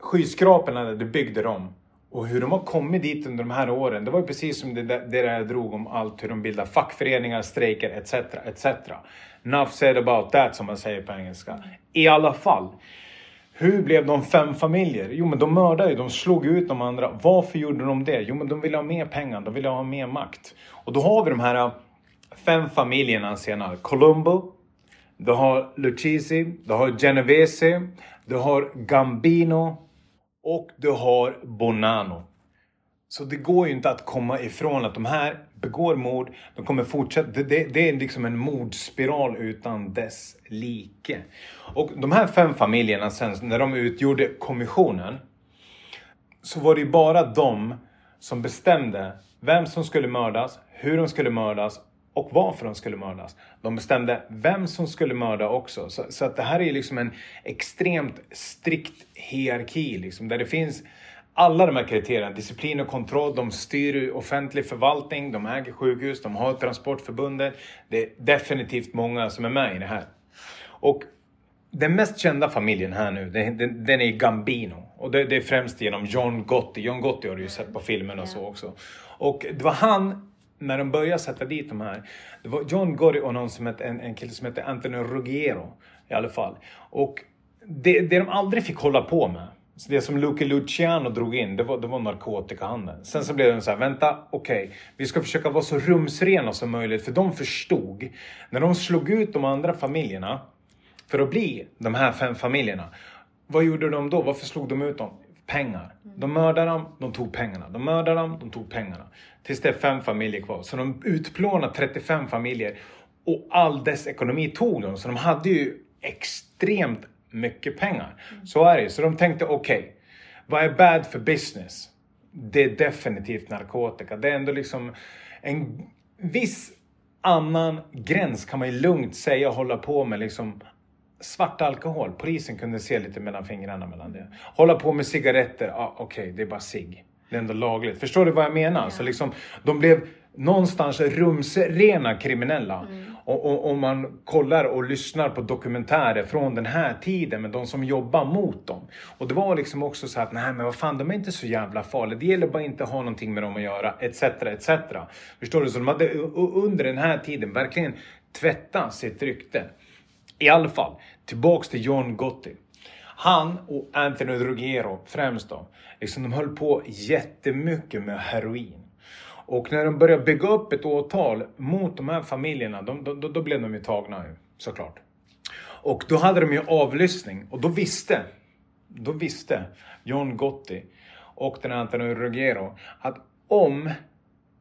skyskraporna du byggde dem Och hur de har kommit dit under de här åren, det var ju precis som det, det där jag drog om allt, hur de bildar fackföreningar, strejker etc. etc. Enough said about that som man säger på engelska. I alla fall. Hur blev de fem familjer? Jo men de mördade ju, de slog ut de andra. Varför gjorde de det? Jo men de ville ha mer pengar, de ville ha mer makt. Och då har vi de här äh, fem familjerna senare. Columbo, du har Lucchesi, du har Genovese, du har Gambino och du har Bonanno. Så det går ju inte att komma ifrån att de här begår mord, de kommer fortsätta. Det, det, det, är liksom en mordspiral utan dess like. Och de här fem familjerna sen, när de utgjorde kommissionen, så var det ju bara de som bestämde vem som skulle mördas, hur de skulle mördas och varför de skulle mördas. De bestämde vem som skulle mörda också. Så, så att det här är liksom en extremt strikt hierarki liksom, där det finns alla de här kriterierna, disciplin och kontroll, de styr offentlig förvaltning, de äger sjukhus, de har Transportförbundet. Det är definitivt många som är med i det här. Och den mest kända familjen här nu, den, den, den är Gambino. Och det, det, är främst genom John Gotti. John Gotti har du ju sett på filmen och så också. Och det var han, när de började sätta dit de här, det var John Gotti och någon som hette, en, en kille som hette Anthony Ruggiero i alla fall. Och det, det de aldrig fick hålla på med, det som Luke Luciano drog in, det var, det var narkotikahandeln. Sen så blev det så här, vänta, okej, okay, vi ska försöka vara så rumsrena som möjligt. För de förstod, när de slog ut de andra familjerna, för att bli de här fem familjerna. Vad gjorde de då? Varför slog de ut dem? Pengar. De mördade dem, de tog pengarna. De mördade dem, de tog pengarna. Tills det är fem familjer kvar. Så de utplånade 35 familjer. Och all dess ekonomi tog de. Så de hade ju extremt mycket pengar. Så är det Så de tänkte okej, okay, vad är bad för business? Det är definitivt narkotika. Det är ändå liksom en viss annan gräns kan man ju lugnt säga hålla på med liksom svart alkohol. Polisen kunde se lite mellan fingrarna mellan det. Hålla på med cigaretter, ah, okej okay, det är bara cigg. Det är ändå lagligt. Förstår du vad jag menar? Ja. Så liksom, de blev någonstans rumsrena kriminella. Mm. Och, om man kollar och lyssnar på dokumentärer från den här tiden med de som jobbar mot dem. Och det var liksom också så att, nej men vad fan, de är inte så jävla farliga. Det gäller bara inte att ha någonting med dem att göra, etc. etc. Förstår du? Så de hade under den här tiden verkligen tvättat sitt rykte. I alla fall, tillbaks till John Gotti. Han och Anthony Ruggiero främst då, liksom de höll på jättemycket med heroin. Och när de började bygga upp ett åtal mot de här familjerna, då, då, då blev de ju tagna såklart. Och då hade de ju avlyssning och då visste, då visste John Gotti och den här Antonio Ruggiero att om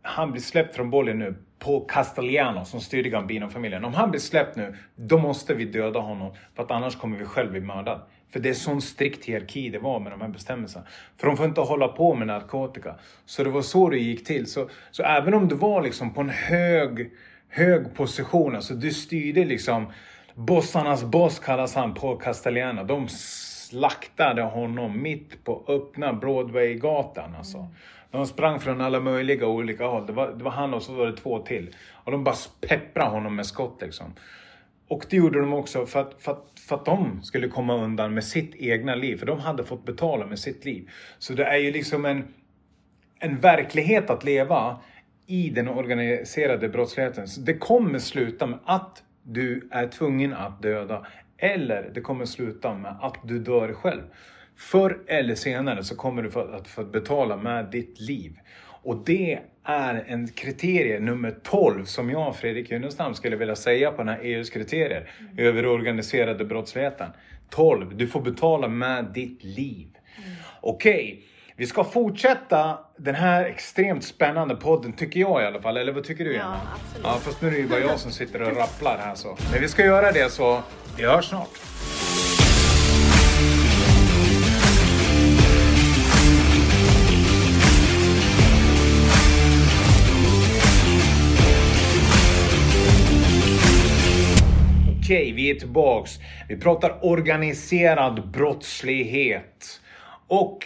han blir släppt från bollen nu på Castellano som styrde Gambino-familjen. Om han blir släppt nu, då måste vi döda honom för att annars kommer vi själv bli mördade. För det är sån strikt hierarki det var med de här bestämmelserna. För de får inte hålla på med narkotika. Så det var så det gick till. Så, så även om du var liksom på en hög, hög position, alltså du styrde liksom Bossarnas boss kallas han, på Castellano. De slaktade honom mitt på öppna Broadwaygatan alltså. Mm. De sprang från alla möjliga olika håll. Det var, det var han och så var det två till. Och de bara pepprade honom med skott liksom. Och det gjorde de också för att, för, att, för att de skulle komma undan med sitt egna liv. För de hade fått betala med sitt liv. Så det är ju liksom en, en verklighet att leva i den organiserade brottsligheten. Så det kommer sluta med att du är tvungen att döda. Eller det kommer sluta med att du dör själv. Förr eller senare så kommer du att få betala med ditt liv. Och det är en kriterie nummer 12 som jag, Fredrik Junestam, skulle vilja säga på den här EUs kriterier mm. över organiserade brottsligheten. 12. Du får betala med ditt liv. Mm. Okej. Okay. Vi ska fortsätta den här extremt spännande podden, tycker jag i alla fall. Eller vad tycker du, Jenny? Ja, absolut. Ja, fast nu är det ju bara jag som sitter och rapplar här så. Men vi ska göra det så vi hörs snart. Okej, vi är tillbaks. Vi pratar organiserad brottslighet. Och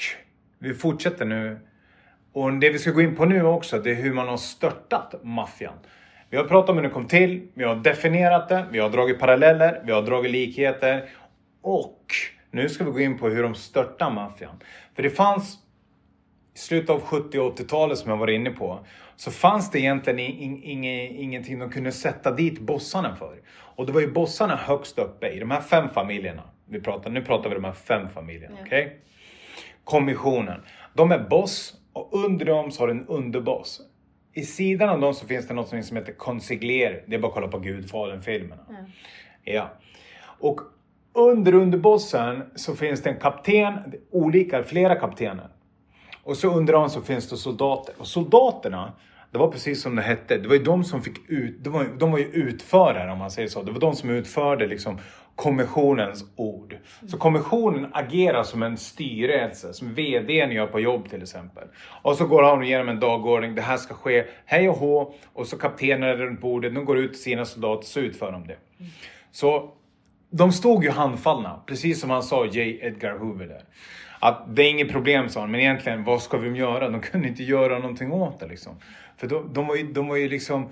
vi fortsätter nu. Och det vi ska gå in på nu också, det är hur man har störtat maffian. Vi har pratat om hur den kom till, vi har definierat det, vi har dragit paralleller, vi har dragit likheter. Och nu ska vi gå in på hur de störtar maffian. För det fanns i slutet av 70 och 80-talet som jag var inne på, så fanns det egentligen in, in, ingenting de kunde sätta dit bossarna för. Och det var ju bossarna högst uppe i de här fem familjerna. Vi pratar, nu pratar vi de här fem familjerna. Ja. Okay? Kommissionen. De är boss och under dem så har du en underboss. I sidan av dem så finns det något som heter consigliere. Det är bara att kolla på Gudfadern-filmerna. Ja. ja. Och under underbossen så finns det en kapten, olika, flera kaptener. Och så under dem så finns det soldater. Och soldaterna, det var precis som det hette, det var ju de som fick ut, de var, de var ju utförare om man säger så. Det var de som utförde liksom kommissionens ord. Så kommissionen agerar som en styrelse, som VDn gör på jobb till exempel. Och så går han igenom en dagordning, det här ska ske, hej och hå, och så kaptenerna runt bordet, de går ut till sina soldater, så utför de det. Så de stod ju handfallna, precis som han sa, J. Edgar Hoover där. Att det är inget problem sa han, men egentligen vad ska vi göra? De kunde inte göra någonting åt det liksom. För de, de, var, ju, de var ju liksom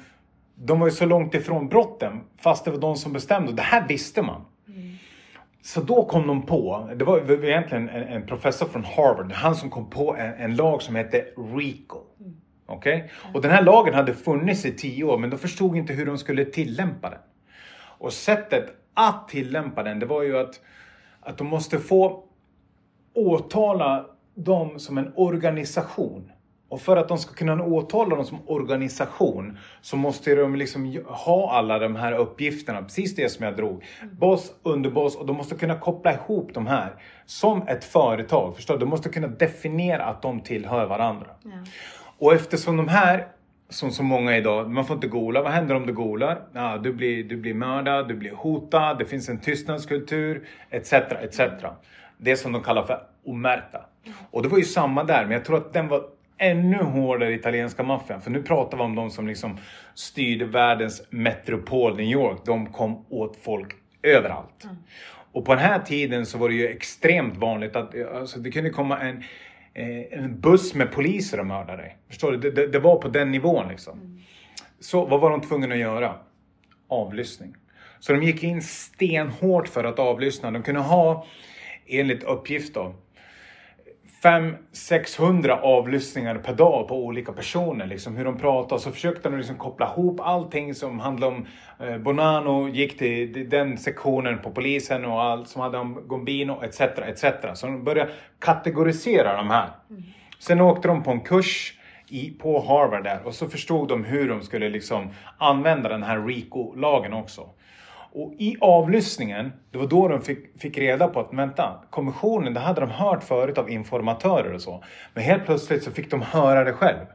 de var ju så långt ifrån brotten fast det var de som bestämde det här visste man. Mm. Så då kom de på, det var, det var egentligen en, en, professor från Harvard, han som kom på en, en lag som hette RICO. Mm. Okej? Okay? Och den här lagen hade funnits i tio år men de förstod inte hur de skulle tillämpa den. Och sättet att tillämpa den, det var ju att, att de måste få åtala dem som en organisation. Och för att de ska kunna åtala dem som organisation så måste de liksom ha alla de här uppgifterna, precis det som jag drog. Boss, underboss och de måste kunna koppla ihop de här som ett företag. Förstår? De måste kunna definiera att de tillhör varandra. Ja. Och eftersom de här som så många idag, man får inte gola. Vad händer om du golar? Ja, du, blir, du blir mördad, du blir hotad, det finns en tystnadskultur, etc. etc. Det som de kallar för omerta. Och det var ju samma där, men jag tror att den var ännu hårdare italienska maffian. För nu pratar vi om de som liksom styrde världens metropol New York. De kom åt folk överallt. Mm. Och på den här tiden så var det ju extremt vanligt att alltså, det kunde komma en, eh, en buss med poliser och mörda dig. Förstår du? Det, det, det, var på den nivån liksom. Mm. Så vad var de tvungna att göra? Avlyssning. Så de gick in stenhårt för att avlyssna. De kunde ha, enligt uppgift då, 500-600 avlyssningar per dag på olika personer, liksom hur de pratar. Så försökte de liksom koppla ihop allting som handlade om eh, Bonano, gick till den sektionen på polisen och allt som hade om Gombino etc. etc. Så de började kategorisera de här. Mm. Sen åkte de på en kurs i, på Harvard där och så förstod de hur de skulle liksom använda den här RICO-lagen också. Och i avlyssningen, det var då de fick, fick reda på att vänta, kommissionen, det hade de hört förut av informatörer och så. Men helt plötsligt så fick de höra det själv.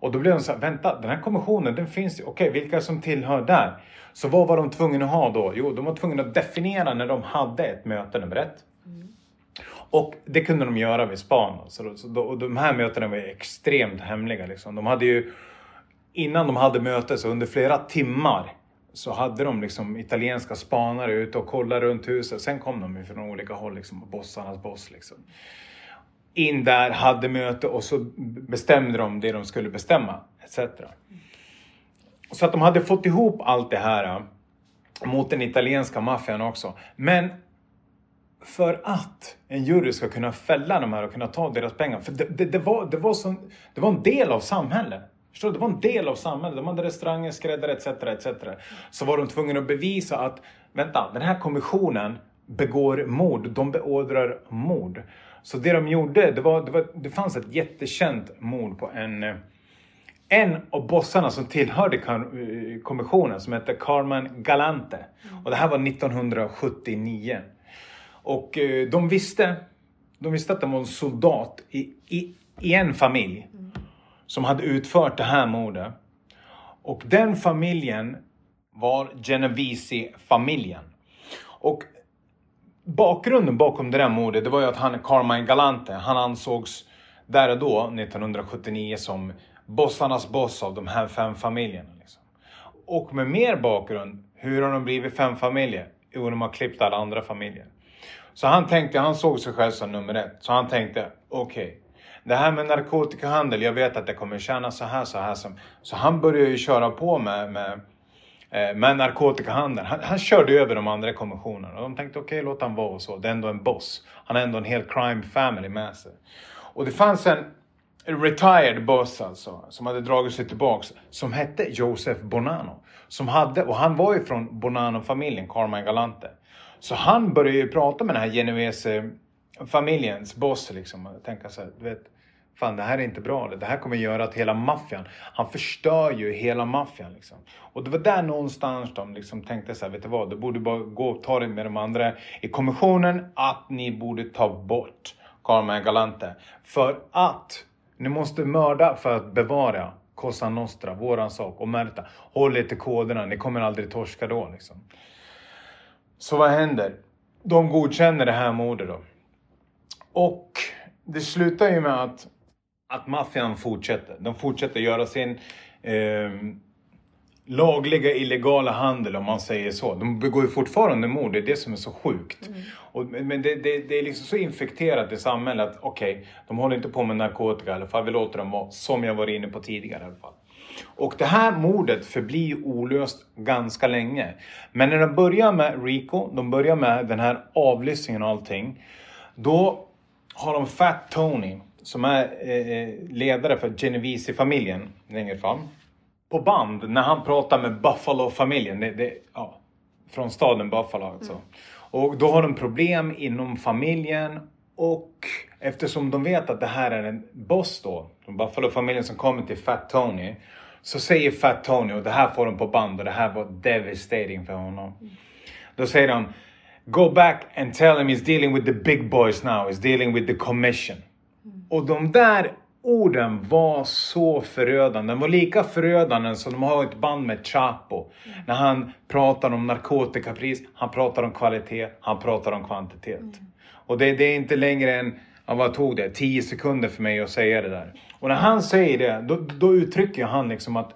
Och då blev de så här, vänta, den här kommissionen den finns ju. Okej, vilka som tillhör där? Så vad var de tvungna att ha då? Jo, de var tvungna att definiera när de hade ett möte, nummer ett. Och det kunde de göra vid span. Så, då, så då, och de här mötena var extremt hemliga. Liksom. De hade ju, innan de hade möte, så under flera timmar så hade de liksom italienska spanare ute och kollade runt huset. Sen kom de från olika håll, liksom, bossarnas boss. Liksom. In där, hade möte och så bestämde de det de skulle bestämma, etc. Så att de hade fått ihop allt det här äh, mot den italienska maffian också. Men för att en jury ska kunna fälla de här och kunna ta deras pengar. För det, det, det var, det, var sån, det var en del av samhället. Förstår du? Det var en del av samhället. De hade restauranger, skräddare etc. etc. Så var de tvungna att bevisa att vänta, den här kommissionen begår mord. De beordrar mord. Så det de gjorde, det, var, det, var, det fanns ett jättekänt mord på en en av bossarna som tillhörde kommissionen som hette Carmen Galante. Och det här var 1979. Och eh, de visste, de visste att det var en soldat i, i, i en familj som hade utfört det här mordet. Och den familjen var Genovese-familjen. Och bakgrunden bakom det där mordet, det var ju att han, Carmine Galante, han ansågs där och då, 1979, som bossarnas boss av de här fem familjerna. Liksom. Och med mer bakgrund, hur har de blivit fem familjer? Jo, de har klippt alla andra familjer. Så han tänkte, han såg sig själv som nummer ett. Så han tänkte, okej. Okay, det här med narkotikahandel, jag vet att det kommer tjäna så här, så här. Så han började ju köra på med, med, eh, med narkotikahandel. Han, han körde över de andra kommissionerna. Och de tänkte, okej, okay, låt han vara och så. Det är ändå en boss. Han har ändå en hel crime family med sig. Och det fanns en retired boss alltså, som hade dragit sig tillbaks, som hette Joseph Bonanno. Som hade, och han var ju från Bonanno-familjen, Carmine Galante. Så han började ju prata med den här Genuese familjens boss liksom och tänka så här, du vet, fan det här är inte bra. Det här kommer göra att hela maffian, han förstör ju hela maffian liksom. Och det var där någonstans de liksom tänkte så här, vet du vad, du borde bara gå och ta det med de andra i kommissionen att ni borde ta bort Carmen Galante. För att ni måste mörda för att bevara Cosa Nostra, våran sak. Och Märta, håll er till koderna, ni kommer aldrig torska då liksom. Så vad händer? De godkänner det här mordet då. Och det slutar ju med att, att maffian fortsätter. De fortsätter göra sin eh, lagliga illegala handel om man säger så. De begår ju fortfarande mord, det är det som är så sjukt. Mm. Och, men det, det, det, är liksom så infekterat i samhället att okej, okay, de håller inte på med narkotika i alla fall. Vi låter dem vara, som jag var inne på tidigare i alla fall. Och det här mordet förblir olöst ganska länge. Men när de börjar med Rico, de börjar med den här avlyssningen och allting. Då har de Fat Tony som är eh, ledare för Genovese-familjen längre fram. På band när han pratar med Buffalo-familjen. Det, det, ja, från staden Buffalo alltså. Mm. Och då har de problem inom familjen och eftersom de vet att det här är en boss då, Buffalo-familjen som kommer till Fat Tony. Så säger Fat Tony, och det här får de på band och det här var devastating för honom. Då säger de Go back and tell him he's dealing with the big boys now, he's dealing with the commission. Mm. Och de där orden var så förödande. De var lika förödande som de har ett band med Chapo. Mm. När han pratar om narkotikapris, han pratar om kvalitet, han pratar om kvantitet. Mm. Och det, det, är inte längre än, vad tog det, 10 sekunder för mig att säga det där. Och när han säger det, då, då uttrycker han liksom att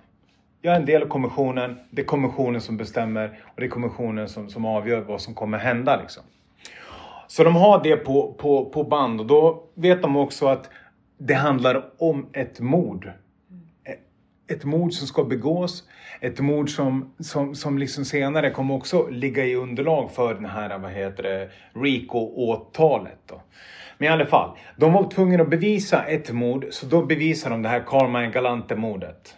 jag är en del av kommissionen, det är kommissionen som bestämmer och det är kommissionen som, som avgör vad som kommer hända. Liksom. Så de har det på, på, på band och då vet de också att det handlar om ett mord. Eh, ett mord som ska begås, ett mord som, som, som liksom senare kommer också ligga i underlag för den här, vad heter det, RICO-åtalet. Men i alla fall, de var tvungna att bevisa ett mord, så då bevisar de det här Carmine Galante-mordet.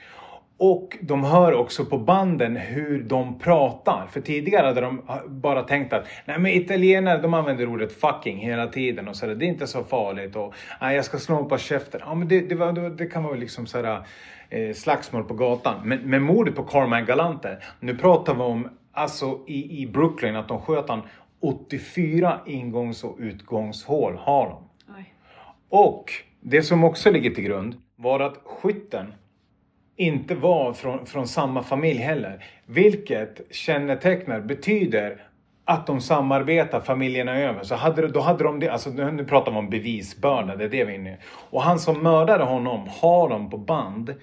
Och de hör också på banden hur de pratar. För tidigare hade de bara tänkt att nej men italienare de använder ordet fucking hela tiden och så där, det är inte så farligt och nej, jag ska slå på käften. Ja men det, det, var, det kan vara liksom sådär eh, slagsmål på gatan. Men, men mordet på Carmine Galante, nu pratar vi om alltså i, i Brooklyn att de sköt han 84 ingångs och utgångshål har de. Oj. Och det som också ligger till grund var att skytten inte var från, från samma familj heller. Vilket kännetecknar, betyder att de samarbetar familjerna över. Så hade, då hade de det, alltså nu pratar vi om bevisbörda, det är det vi är inne i. Och han som mördade honom har de på band.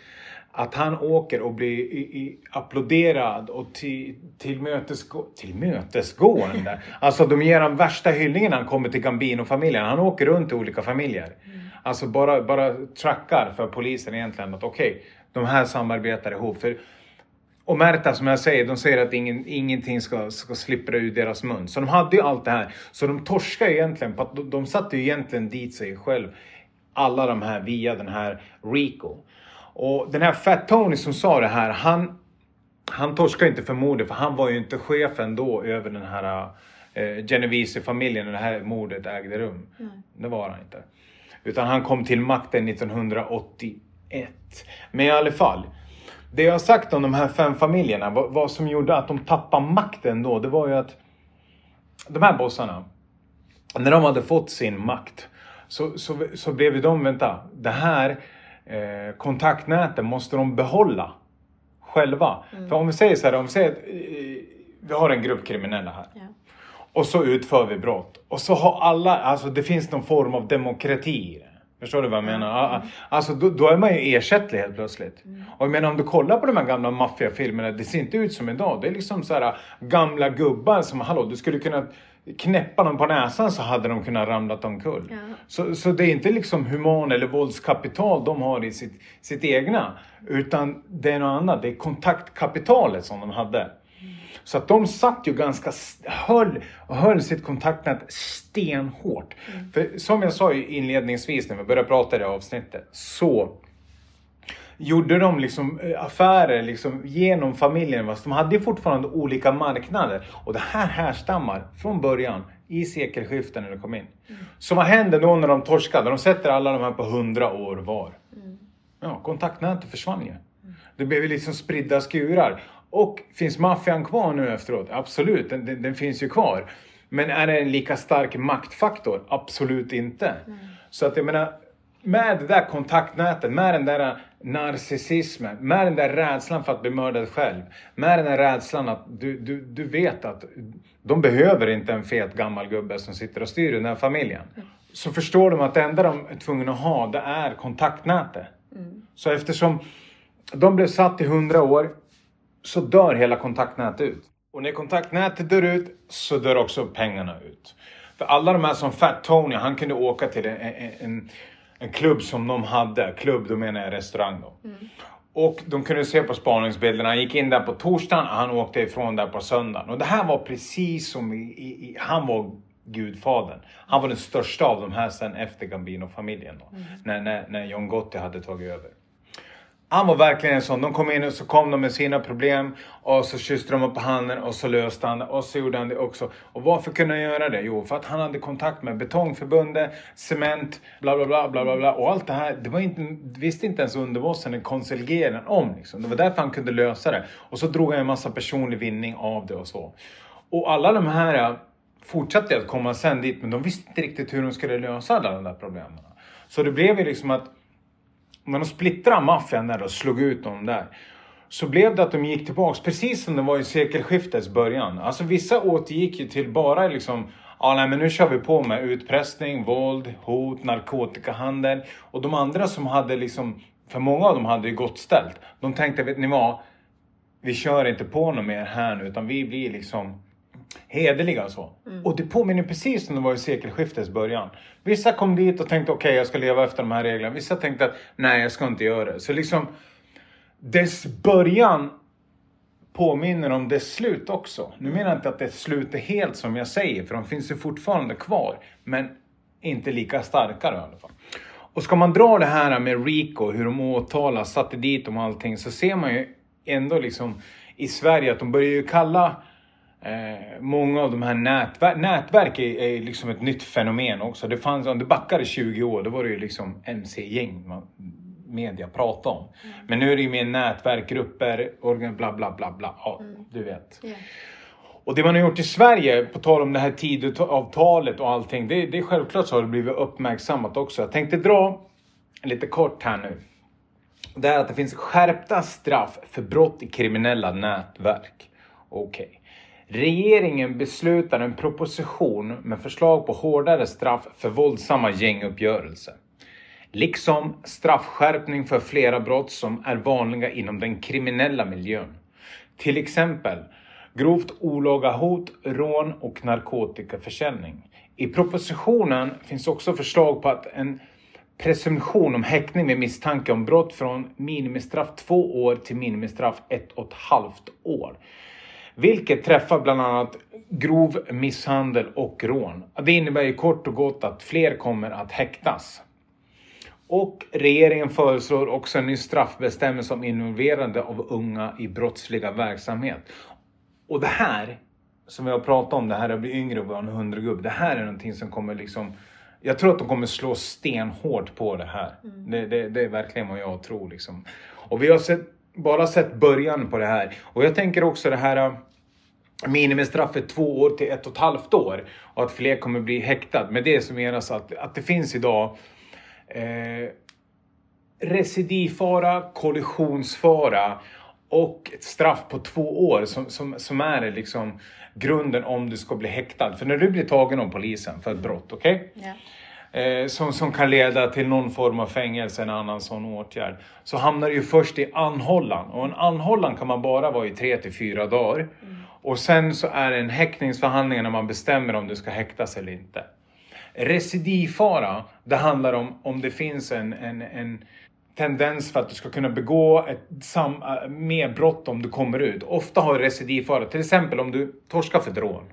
Att han åker och blir i, i, applåderad och till, tillmötesgå, tillmötesgående. [laughs] alltså de ger honom värsta hyllningen när han kommer till Gambino-familjen. Han åker runt i olika familjer. Mm. Alltså bara, bara trackar för polisen egentligen att okej, okay, de här samarbetar ihop. För, och Märta, som jag säger, de säger att ingen, ingenting ska, ska slippra ur deras mun. Så de hade ju allt det här. Så de torskar egentligen på att de, de satte ju egentligen dit sig själv. Alla de här via den här Rico. Och den här Fat Tony som sa det här, han, han torskade inte för mordet för han var ju inte chefen då över den här eh, Genovese-familjen när det här mordet ägde rum. Mm. Det var han inte. Utan han kom till makten 1981. Men i alla fall. Det jag har sagt om de här fem familjerna, vad, vad som gjorde att de tappade makten då, det var ju att de här bossarna, när de hade fått sin makt, så, så, så blev de, vänta, det här eh, kontaktnätet måste de behålla själva. Mm. För om vi säger så här, om vi säger att eh, vi har en grupp kriminella här. Ja. Och så utför vi brott. Och så har alla, alltså det finns någon form av demokrati i det. Förstår du vad jag menar? Mm. Alltså då, då, är man ju ersättlig helt plötsligt. Mm. Och jag menar om du kollar på de här gamla maffiafilmerna, det ser inte ut som idag. Det är liksom så här gamla gubbar som, hallå du skulle kunna knäppa dem på näsan så hade de kunnat ramlat omkull. Ja. Så, så det är inte liksom human eller våldskapital de har i sitt, sitt egna. Utan det är något annat, det är kontaktkapitalet som de hade. Så att de satt ju ganska, höll, höll sitt kontaktnät stenhårt. Mm. För som jag sa inledningsvis när vi började prata i det avsnittet, så gjorde de liksom eh, affärer liksom genom familjen. de hade fortfarande olika marknader. Och det här härstammar från början i sekelskiftet när det kom in. Mm. Så vad händer då när de torskade? De sätter alla de här på 100 år var. Mm. Ja, kontaktnätet försvann ju. Mm. Det blev liksom spridda skurar. Och finns maffian kvar nu efteråt? Absolut, den, den, den, finns ju kvar. Men är det en lika stark maktfaktor? Absolut inte. Mm. Så att jag menar, med det där kontaktnätet, med den där narcissismen, med den där rädslan för att bli mördad själv, med den där rädslan att du, du, du vet att de behöver inte en fet gammal gubbe som sitter och styr den här familjen. Mm. Så förstår de att det enda de är tvungna att ha, det är kontaktnätet. Mm. Så eftersom de blev satt i hundra år, så dör hela kontaktnätet ut. Och när kontaktnätet dör ut så dör också pengarna ut. För alla de här som Fat Tony, han kunde åka till en, en, en klubb som de hade. Klubb, då menar jag restaurang då. Mm. Och de kunde se på spaningsbilderna. Han gick in där på torsdagen och han åkte ifrån där på söndagen. Och det här var precis som i, i, i han var gudfadern. Han var den största av de här sen efter Gambino-familjen. Mm. När, när, när John Gotti hade tagit över. Han var verkligen en sån. De kom in och så kom de med sina problem och så kysste de på handen och så löste han det och så gjorde han det också. Och varför kunde han göra det? Jo, för att han hade kontakt med Betongförbundet, cement, bla bla bla bla bla, bla. och allt det här. Det var inte, visste inte ens underbossen en konselgeraren om. Liksom. Det var därför han kunde lösa det. Och så drog han en massa personlig vinning av det och så. Och alla de här eh, fortsatte att komma sen dit, men de visste inte riktigt hur de skulle lösa alla de där problemen. Så det blev ju liksom att när de splittrade maffian där och slog ut dem där. Så blev det att de gick tillbaks precis som det var i sekelskiftets början. Alltså vissa återgick ju till bara liksom Ja, nej, men nu kör vi på med utpressning, våld, hot, narkotikahandel. Och de andra som hade liksom, för många av dem hade ju gott ställt. De tänkte, vet ni vad? Vi kör inte på något mer här nu utan vi blir liksom hederliga och så. Mm. Och det påminner precis som det var i sekelskiftets början. Vissa kom dit och tänkte okej, okay, jag ska leva efter de här reglerna. Vissa tänkte att nej, jag ska inte göra det. Så liksom, dess början påminner om dess slut också. Nu menar jag inte att dess slut är helt som jag säger, för de finns ju fortfarande kvar. Men inte lika starka i alla fall. Och ska man dra det här med Rico, hur de åtalas, satte dit dem och allting, så ser man ju ändå liksom i Sverige att de börjar ju kalla Eh, många av de här nätverk, nätverk är, är liksom ett nytt fenomen också. Det fanns, om du backar i 20 år, då var det ju liksom MC-gäng media pratade om. Mm. Men nu är det ju mer nätverk, grupper, organ, bla bla bla bla. Ja, mm. du vet. Yeah. Och det man har gjort i Sverige, på tal om det här tidavtalet och allting, det, det är självklart så har det blivit uppmärksammat också. Jag tänkte dra lite kort här nu. Det är att det finns skärpta straff för brott i kriminella nätverk. Okej. Okay. Regeringen beslutar en proposition med förslag på hårdare straff för våldsamma gänguppgörelser. Liksom straffskärpning för flera brott som är vanliga inom den kriminella miljön. Till exempel grovt olaga hot, rån och narkotikaförsäljning. I propositionen finns också förslag på att en presumtion om häktning med misstanke om brott från minimistraff två år till minimistraff ett och ett halvt år. Vilket träffar bland annat grov misshandel och rån. Det innebär ju kort och gott att fler kommer att häktas. Och regeringen föreslår också en ny straffbestämmelse om involverande av unga i brottsliga verksamhet. Och det här, som vi har pratat om, det här att bli yngre och vara en hundragubbe. Det här är någonting som kommer liksom jag tror att de kommer slå stenhårt på det här. Mm. Det, det, det, är verkligen vad jag tror. Liksom. Och vi har sett, bara sett början på det här. Och jag tänker också det här minimistraffet två år till ett och ett halvt år. Och att fler kommer bli häktade. Med det så menas att, att det finns idag eh, recidivfara, kollisionsfara och ett straff på två år som, som, som är liksom grunden om du ska bli häktad. För när du blir tagen av polisen för ett brott, okej? Okay? Yeah. Eh, som, som kan leda till någon form av fängelse, en annan sån åtgärd. Så hamnar du ju först i anhållan. Och en anhållan kan man bara vara i tre till fyra dagar. Mm. Och sen så är det en häktningsförhandling när man bestämmer om du ska häktas eller inte. Recidivfara, det handlar om om det finns en, en, en tendens för att du ska kunna begå ett sam, äh, mer brott om du kommer ut. Ofta har recidivfara, till exempel om du torskar för ett rån.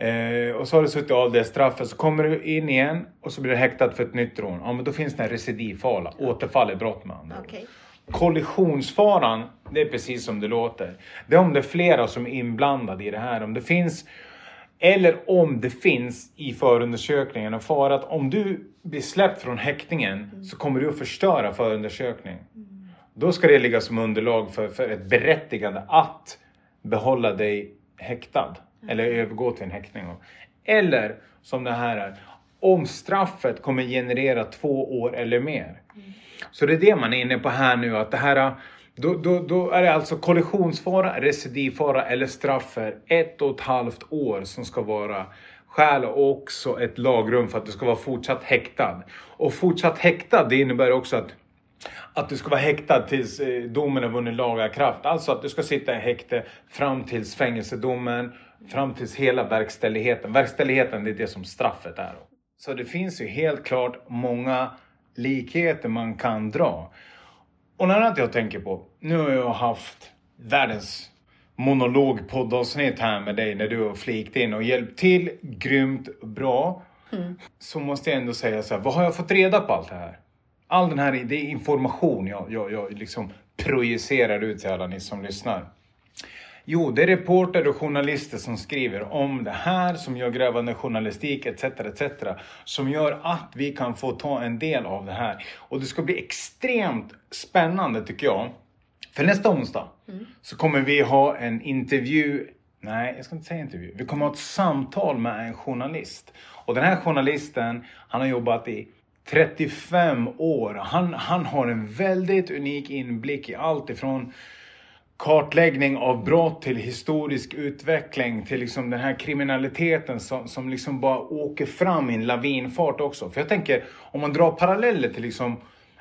Eh, och så har du suttit av det straffet, så kommer du in igen och så blir du häktad för ett nytt rån. Ja, men då finns det en recidivfara, återfall i brott med andra okay. Kollisionsfaran, det är precis som det låter. Det är om det är flera som är inblandade i det här. Om det finns eller om det finns i förundersökningen en fara att om du blir släppt från häktningen mm. så kommer du att förstöra förundersökningen. Mm. Då ska det ligga som underlag för, för ett berättigande att behålla dig häktad. Eller övergå till en häktning. Eller som det här är, om straffet kommer generera två år eller mer. Mm. Så det är det man är inne på här nu, att det här då, då, då, är det alltså kollisionsfara, recidivfara eller straff för ett och ett halvt år som ska vara skäl och också ett lagrum för att du ska vara fortsatt häktad. Och fortsatt häktad, det innebär också att att du ska vara häktad tills eh, domen har vunnit laga kraft. Alltså att du ska sitta i häkte fram tills fängelsedomen, fram tills hela verkställigheten. Verkställigheten, det är det som straffet är. Så det finns ju helt klart många likheter man kan dra. Och något annat jag tänker på. Nu har jag haft världens monolog poddavsnitt här med dig när du har flikt in och hjälpt till grymt bra. Mm. Så måste jag ändå säga så här, vad har jag fått reda på allt det här? All den här det är information jag, jag, jag liksom projicerar ut till alla ni som lyssnar. Jo, det är reporter och journalister som skriver om det här, som gör grävande journalistik etc. etc. Som gör att vi kan få ta en del av det här. Och det ska bli extremt spännande tycker jag. För nästa onsdag mm. så kommer vi ha en intervju Nej, jag ska inte säga intervju. Vi kommer ha ett samtal med en journalist. Och den här journalisten, han har jobbat i 35 år. Han, han har en väldigt unik inblick i allt ifrån kartläggning av brott till historisk utveckling till liksom den här kriminaliteten som, som liksom bara åker fram i en lavinfart också. För jag tänker, om man drar paralleller till liksom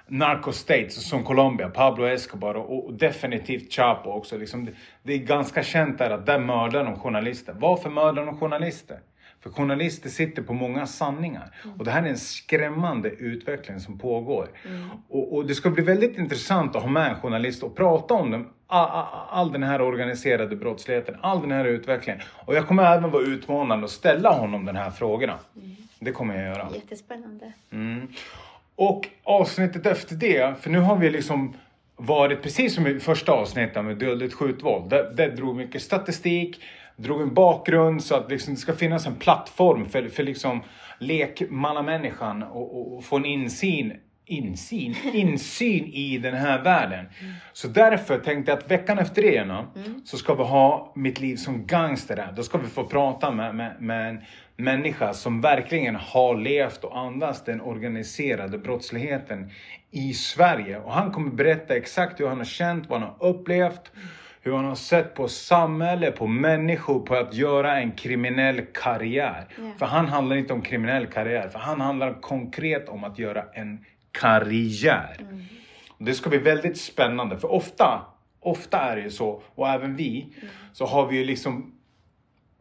Narco States som Colombia, Pablo Escobar och, och definitivt Chapo också. Liksom det, det, är ganska känt där att där mördar de journalister. Varför mördar de journalister? För journalister sitter på många sanningar. Mm. Och det här är en skrämmande utveckling som pågår. Mm. Och, och, det ska bli väldigt intressant att ha med en journalist och prata om dem. All, den här organiserade brottsligheten, all den här utvecklingen. Och jag kommer även vara utmanande och ställa honom de här frågorna. Mm. Det kommer jag göra. Jättespännande. Mm. Och avsnittet efter det, för nu har vi liksom varit precis som i första avsnittet med dödligt skjutvåld. Där, där drog mycket statistik, drog en bakgrund så att liksom det ska finnas en plattform för, för liksom lekmannamänniskan och, och, och få en insyn insyn, insyn i den här världen. Så därför tänkte jag att veckan efter det nu, så ska vi ha Mitt liv som gangster här. Då ska vi få prata med, med, med en människa som verkligen har levt och andats den organiserade brottsligheten i Sverige. Och han kommer berätta exakt hur han har känt, vad han har upplevt, hur han har sett på samhälle, på människor, på att göra en kriminell karriär. Ja. För han handlar inte om kriminell karriär, för han handlar konkret om att göra en karriär. Och Det ska bli väldigt spännande, för ofta, ofta är det ju så, och även vi, så har vi ju liksom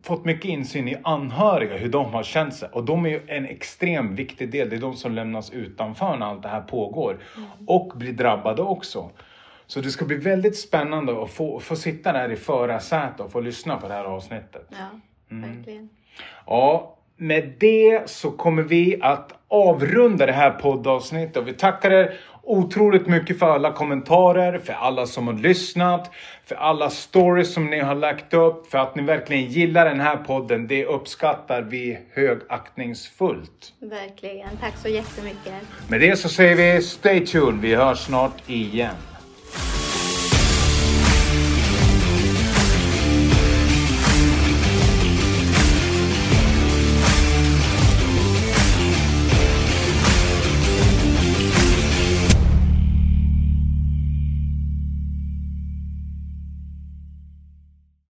fått mycket insyn i anhöriga, hur de har känt sig. Och de är ju en extremt viktig del. Det är de som lämnas utanför när allt det här pågår. Och blir drabbade också. Så det ska bli väldigt spännande att få, få sitta där i förarsätet och få lyssna på det här avsnittet. Ja, Mm. verkligen. Ja, med det så kommer vi att avrunda det här poddavsnittet. Och vi tackar er otroligt mycket för alla kommentarer, för alla som har lyssnat, för alla stories som ni har lagt upp, för att ni verkligen gillar den här podden. Det uppskattar vi högaktningsfullt. Verkligen. Tack så jättemycket. Med det så säger vi stay tuned. Vi hörs snart igen.